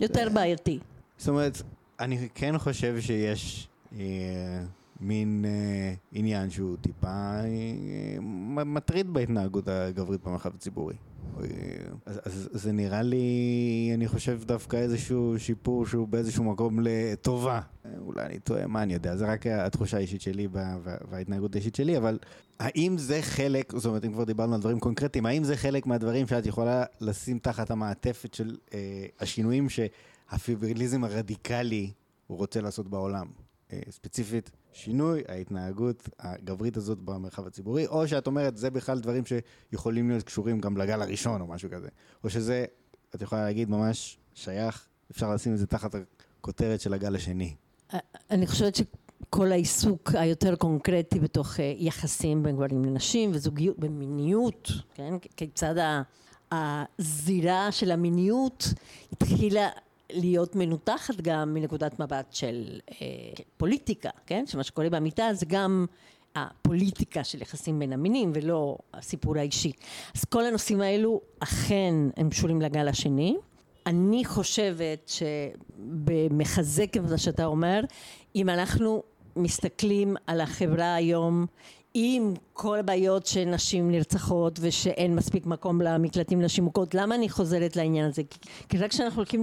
[SPEAKER 1] יותר בעייתי.
[SPEAKER 3] זאת אומרת, אני כן חושב שיש אה, מין אה, עניין שהוא טיפה אה, מטריד בהתנהגות הגברית במרחב הציבורי. אז, אז זה נראה לי, אני חושב דווקא איזשהו שיפור שהוא באיזשהו מקום לטובה. אולי אני טועה, מה אני יודע, זה רק התחושה האישית שלי וה- וה- וההתנהגות האישית שלי, אבל האם זה חלק, זאת אומרת, אם כבר דיברנו על דברים קונקרטיים, האם זה חלק מהדברים שאת יכולה לשים תחת המעטפת של אה, השינויים שהפיבריליזם הרדיקלי הוא רוצה לעשות בעולם? אה, ספציפית, שינוי ההתנהגות הגברית הזאת במרחב הציבורי, או שאת אומרת, זה בכלל דברים שיכולים להיות קשורים גם לגל הראשון או משהו כזה, או שזה, את יכולה להגיד, ממש שייך, אפשר לשים את זה תחת הכותרת של הגל השני.
[SPEAKER 1] אני חושבת שכל העיסוק היותר קונקרטי בתוך אה, יחסים בין גברים לנשים וזוגיות, במיניות, כן? כיצד הזירה של המיניות התחילה להיות מנותחת גם מנקודת מבט של אה, פוליטיקה, כן? שמה שקורה במיטה זה גם הפוליטיקה של יחסים בין המינים ולא הסיפור האישי. אז כל הנושאים האלו אכן הם קשורים לגל השני. אני חושבת שבמחזק את מה שאתה אומר, אם אנחנו מסתכלים על החברה היום עם כל הבעיות שנשים נרצחות ושאין מספיק מקום למקלטים לנשים מוכות, למה אני חוזרת לעניין הזה? כי רק כשאנחנו הולכים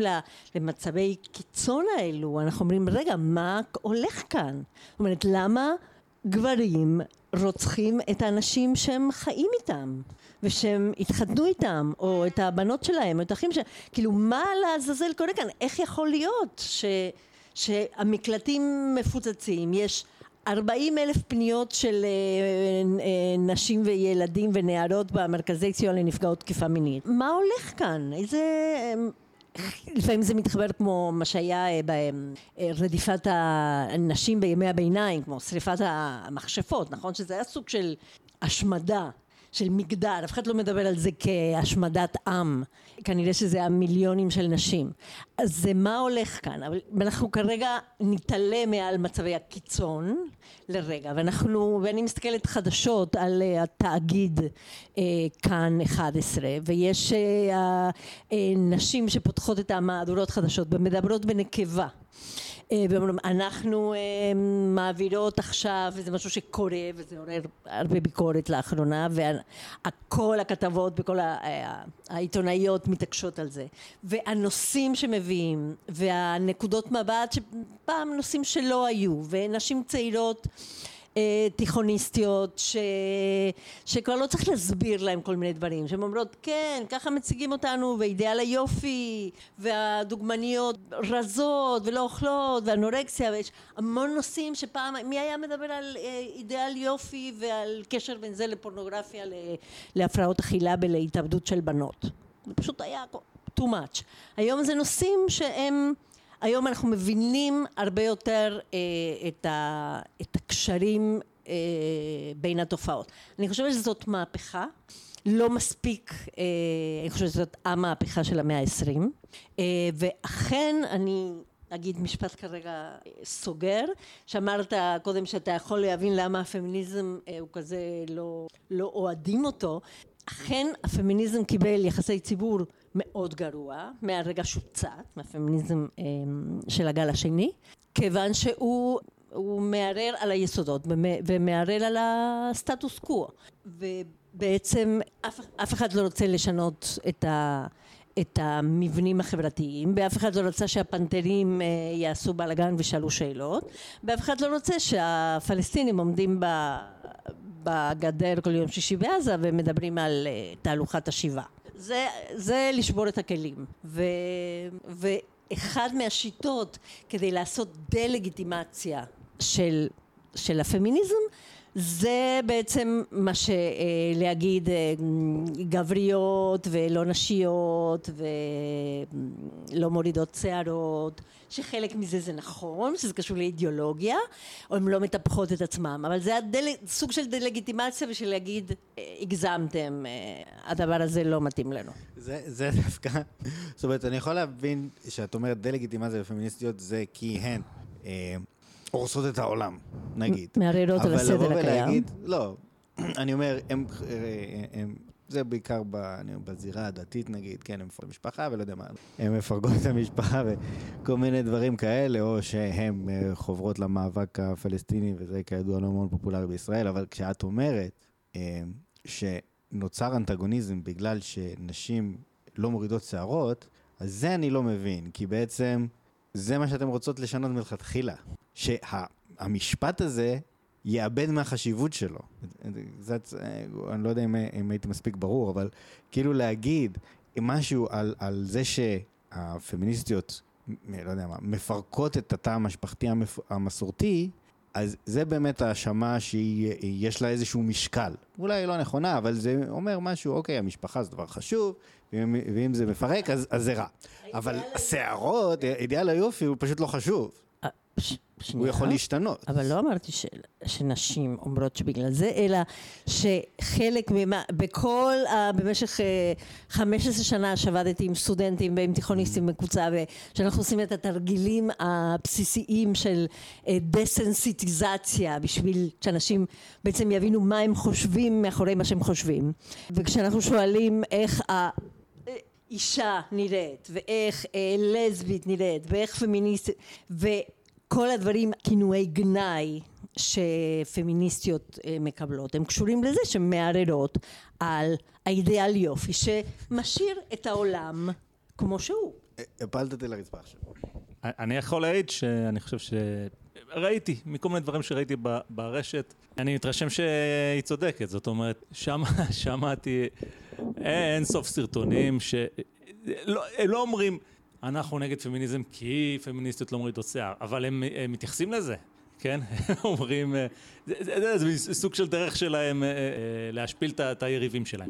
[SPEAKER 1] למצבי קיצון האלו, אנחנו אומרים, רגע, מה הולך כאן? זאת אומרת, למה גברים רוצחים את האנשים שהם חיים איתם ושהם התחתנו איתם או את הבנות שלהם או את האחים שלהם כאילו מה לעזאזל קורה כאן איך יכול להיות ש, שהמקלטים מפוצצים יש ארבעים אלף פניות של אה, אה, נשים וילדים ונערות במרכזי סיוע לנפגעות תקיפה מינית. מה הולך כאן? איזה לפעמים זה מתחבר כמו מה שהיה אה, ברדיפת הנשים בימי הביניים, כמו שריפת המכשפות, נכון? שזה היה סוג של השמדה של מגדר, אף אחד לא מדבר על זה כהשמדת עם, כנראה שזה המיליונים של נשים. אז זה מה הולך כאן, אבל אנחנו כרגע נתעלם מעל מצבי הקיצון לרגע, ואנחנו, ואני מסתכלת חדשות על uh, התאגיד uh, כאן 11, ויש uh, uh, נשים שפותחות את המהדורות חדשות ומדברות בנקבה. אה, אנחנו אה, מעבירות עכשיו וזה משהו שקורה וזה עורר הרבה ביקורת לאחרונה וכל הכתבות וכל אה, העיתונאיות מתעקשות על זה. והנושאים שמביאים והנקודות מבט שפעם נושאים שלא היו ונשים צעירות אה, תיכוניסטיות ש... שכבר לא צריך להסביר להם כל מיני דברים שהן אומרות כן ככה מציגים אותנו ואידאל היופי והדוגמניות רזות ולא אוכלות ואנורקסיה ויש המון נושאים שפעם מי היה מדבר על אה, אידאל יופי ועל קשר בין זה לפורנוגרפיה להפרעות אכילה ולהתאבדות של בנות? זה פשוט היה too much. היום זה נושאים שהם היום אנחנו מבינים הרבה יותר אה, את, ה, את הקשרים אה, בין התופעות. אני חושבת שזאת מהפכה, לא מספיק, אה, אני חושבת שזאת המהפכה של המאה העשרים, אה, ואכן אני אגיד משפט כרגע סוגר, שאמרת קודם שאתה יכול להבין למה הפמיניזם אה, הוא כזה לא, לא אוהדים אותו, אכן הפמיניזם קיבל יחסי ציבור מאוד גרוע מהרגע שהוא צץ מהפמיניזם אה, של הגל השני כיוון שהוא הוא מערער על היסודות ומערער על הסטטוס קוו. ובעצם אף, אף אחד לא רוצה לשנות את, ה, את המבנים החברתיים ואף אחד לא רוצה שהפנתרים אה, יעשו בלאגן ושאלו שאלות ואף אחד לא רוצה שהפלסטינים עומדים ב, בגדר כל יום שישי בעזה ומדברים על אה, תהלוכת השיבה זה, זה לשבור את הכלים. ו, ואחד מהשיטות כדי לעשות דה-לגיטימציה של, של הפמיניזם זה בעצם מה שלהגיד אה, גבריות ולא נשיות ולא מורידות שערות שחלק מזה זה נכון שזה קשור לאידיאולוגיה או הן לא מטפחות את עצמם אבל זה הדל... סוג של דה-לגיטימציה בשביל להגיד אה, הגזמתם אה, הדבר הזה לא מתאים לנו
[SPEAKER 3] זה, זה [LAUGHS] דווקא זאת אומרת אני יכול להבין שאת אומרת דה-לגיטימציה לפמיניסטיות זה כי הן הורסות את העולם, נגיד.
[SPEAKER 1] מערערות על הסדר הקיים.
[SPEAKER 3] לא, [CLEARS THROAT] אני אומר, הם, הם, זה בעיקר ב, אני, בזירה הדתית נגיד, כן, הם מפרקות משפחה ולא יודע מה, הם מפרקות את המשפחה וכל מיני דברים כאלה, או שהן אה, חוברות למאבק הפלסטיני, וזה כידוע לא מאוד פופולרי בישראל, אבל כשאת אומרת אה, שנוצר אנטגוניזם בגלל שנשים לא מורידות שערות, אז זה אני לא מבין, כי בעצם זה מה שאתם רוצות לשנות מלכתחילה. שהמשפט הזה יאבד מהחשיבות שלו. זה, אני לא יודע אם, אם הייתי מספיק ברור, אבל כאילו להגיד משהו על, על זה שהפמיניסטיות, לא יודע מה, מפרקות את התא המשפחתי המפ, המסורתי, אז זה באמת האשמה שיש לה איזשהו משקל. אולי היא לא נכונה, אבל זה אומר משהו, אוקיי, המשפחה זה דבר חשוב, ואם, ואם זה מפרק, אז, אז זה רע. אבל השערות, אידיאל היופי הוא פשוט לא חשוב.
[SPEAKER 1] אה, ש-
[SPEAKER 3] הוא. יכול להשתנות.
[SPEAKER 1] אבל לא אמרתי ש, שנשים אומרות שבגלל זה, אלא שחלק ממה, בכל, ה, במשך אה, 15 שנה שעבדתי עם סטודנטים ועם תיכוניסטים בקבוצה, ושאנחנו עושים את התרגילים הבסיסיים של אה, דסנסיטיזציה, בשביל שאנשים בעצם יבינו מה הם חושבים מאחורי מה שהם חושבים. וכשאנחנו שואלים איך ה... אישה נראית, ואיך אה, לסבית נראית, ואיך פמיניסטית, וכל הדברים, כינויי גנאי שפמיניסטיות אה, מקבלות, הם קשורים לזה שהן מערערות על האידיאל יופי שמשאיר את העולם כמו שהוא.
[SPEAKER 3] הפלת אותי לרצפה עכשיו.
[SPEAKER 2] אני יכול להעיד שאני חושב ש... ראיתי, מכל מיני דברים שראיתי ב- ברשת, אני מתרשם שהיא צודקת, זאת אומרת, שם שמעתי אין סוף סרטונים ש... לא, הם לא אומרים, אנחנו נגד פמיניזם כי פמיניסטיות לא מורידות שיער, אבל הם, הם מתייחסים לזה, כן? הם [LAUGHS] אומרים, אה, זה, זה, זה, זה סוג של דרך שלהם אה, אה, להשפיל את היריבים שלהם.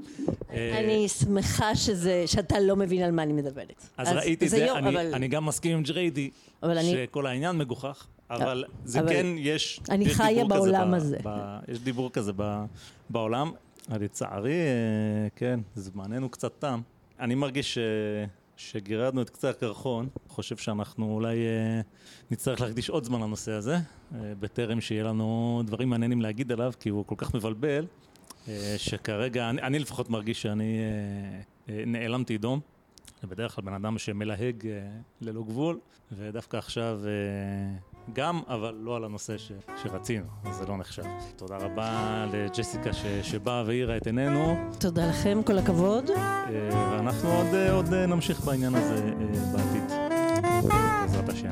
[SPEAKER 2] אה,
[SPEAKER 1] אני שמחה שזה, שאתה לא מבין על מה אני מדברת.
[SPEAKER 2] אז ראיתי את זה,
[SPEAKER 1] יו-
[SPEAKER 2] אני,
[SPEAKER 1] אבל-
[SPEAKER 2] אני גם מסכים עם ג'ריידי,
[SPEAKER 1] אבל אני-
[SPEAKER 2] שכל העניין מגוחך, אבל זה
[SPEAKER 1] אבל
[SPEAKER 2] כן, יש...
[SPEAKER 1] אני
[SPEAKER 2] יש
[SPEAKER 1] חיה
[SPEAKER 2] דיבור כזה
[SPEAKER 1] בעולם
[SPEAKER 2] ב-
[SPEAKER 1] הזה.
[SPEAKER 2] ב- יש דיבור כזה ב- בעולם, לצערי, אה, כן, זמננו קצת תם. אני מרגיש. שגירדנו את קצה הקרחון, חושב שאנחנו אולי אה, נצטרך להקדיש עוד זמן לנושא הזה, אה, בטרם שיהיה לנו דברים מעניינים להגיד עליו, כי הוא כל כך מבלבל, אה, שכרגע, אני, אני לפחות מרגיש שאני אה, אה, נעלמתי דום. בדרך כלל בן אדם שמלהג אה, ללא גבול, ודווקא עכשיו אה, גם, אבל לא על הנושא ש, שרצינו, אז זה לא נחשב. תודה רבה לג'סיקה ש, שבאה והאירה את עינינו,
[SPEAKER 1] תודה לכם, כל הכבוד.
[SPEAKER 2] אה, ואנחנו עוד, אה, עוד אה, נמשיך בעניין הזה בעתיד, בעזרת השם.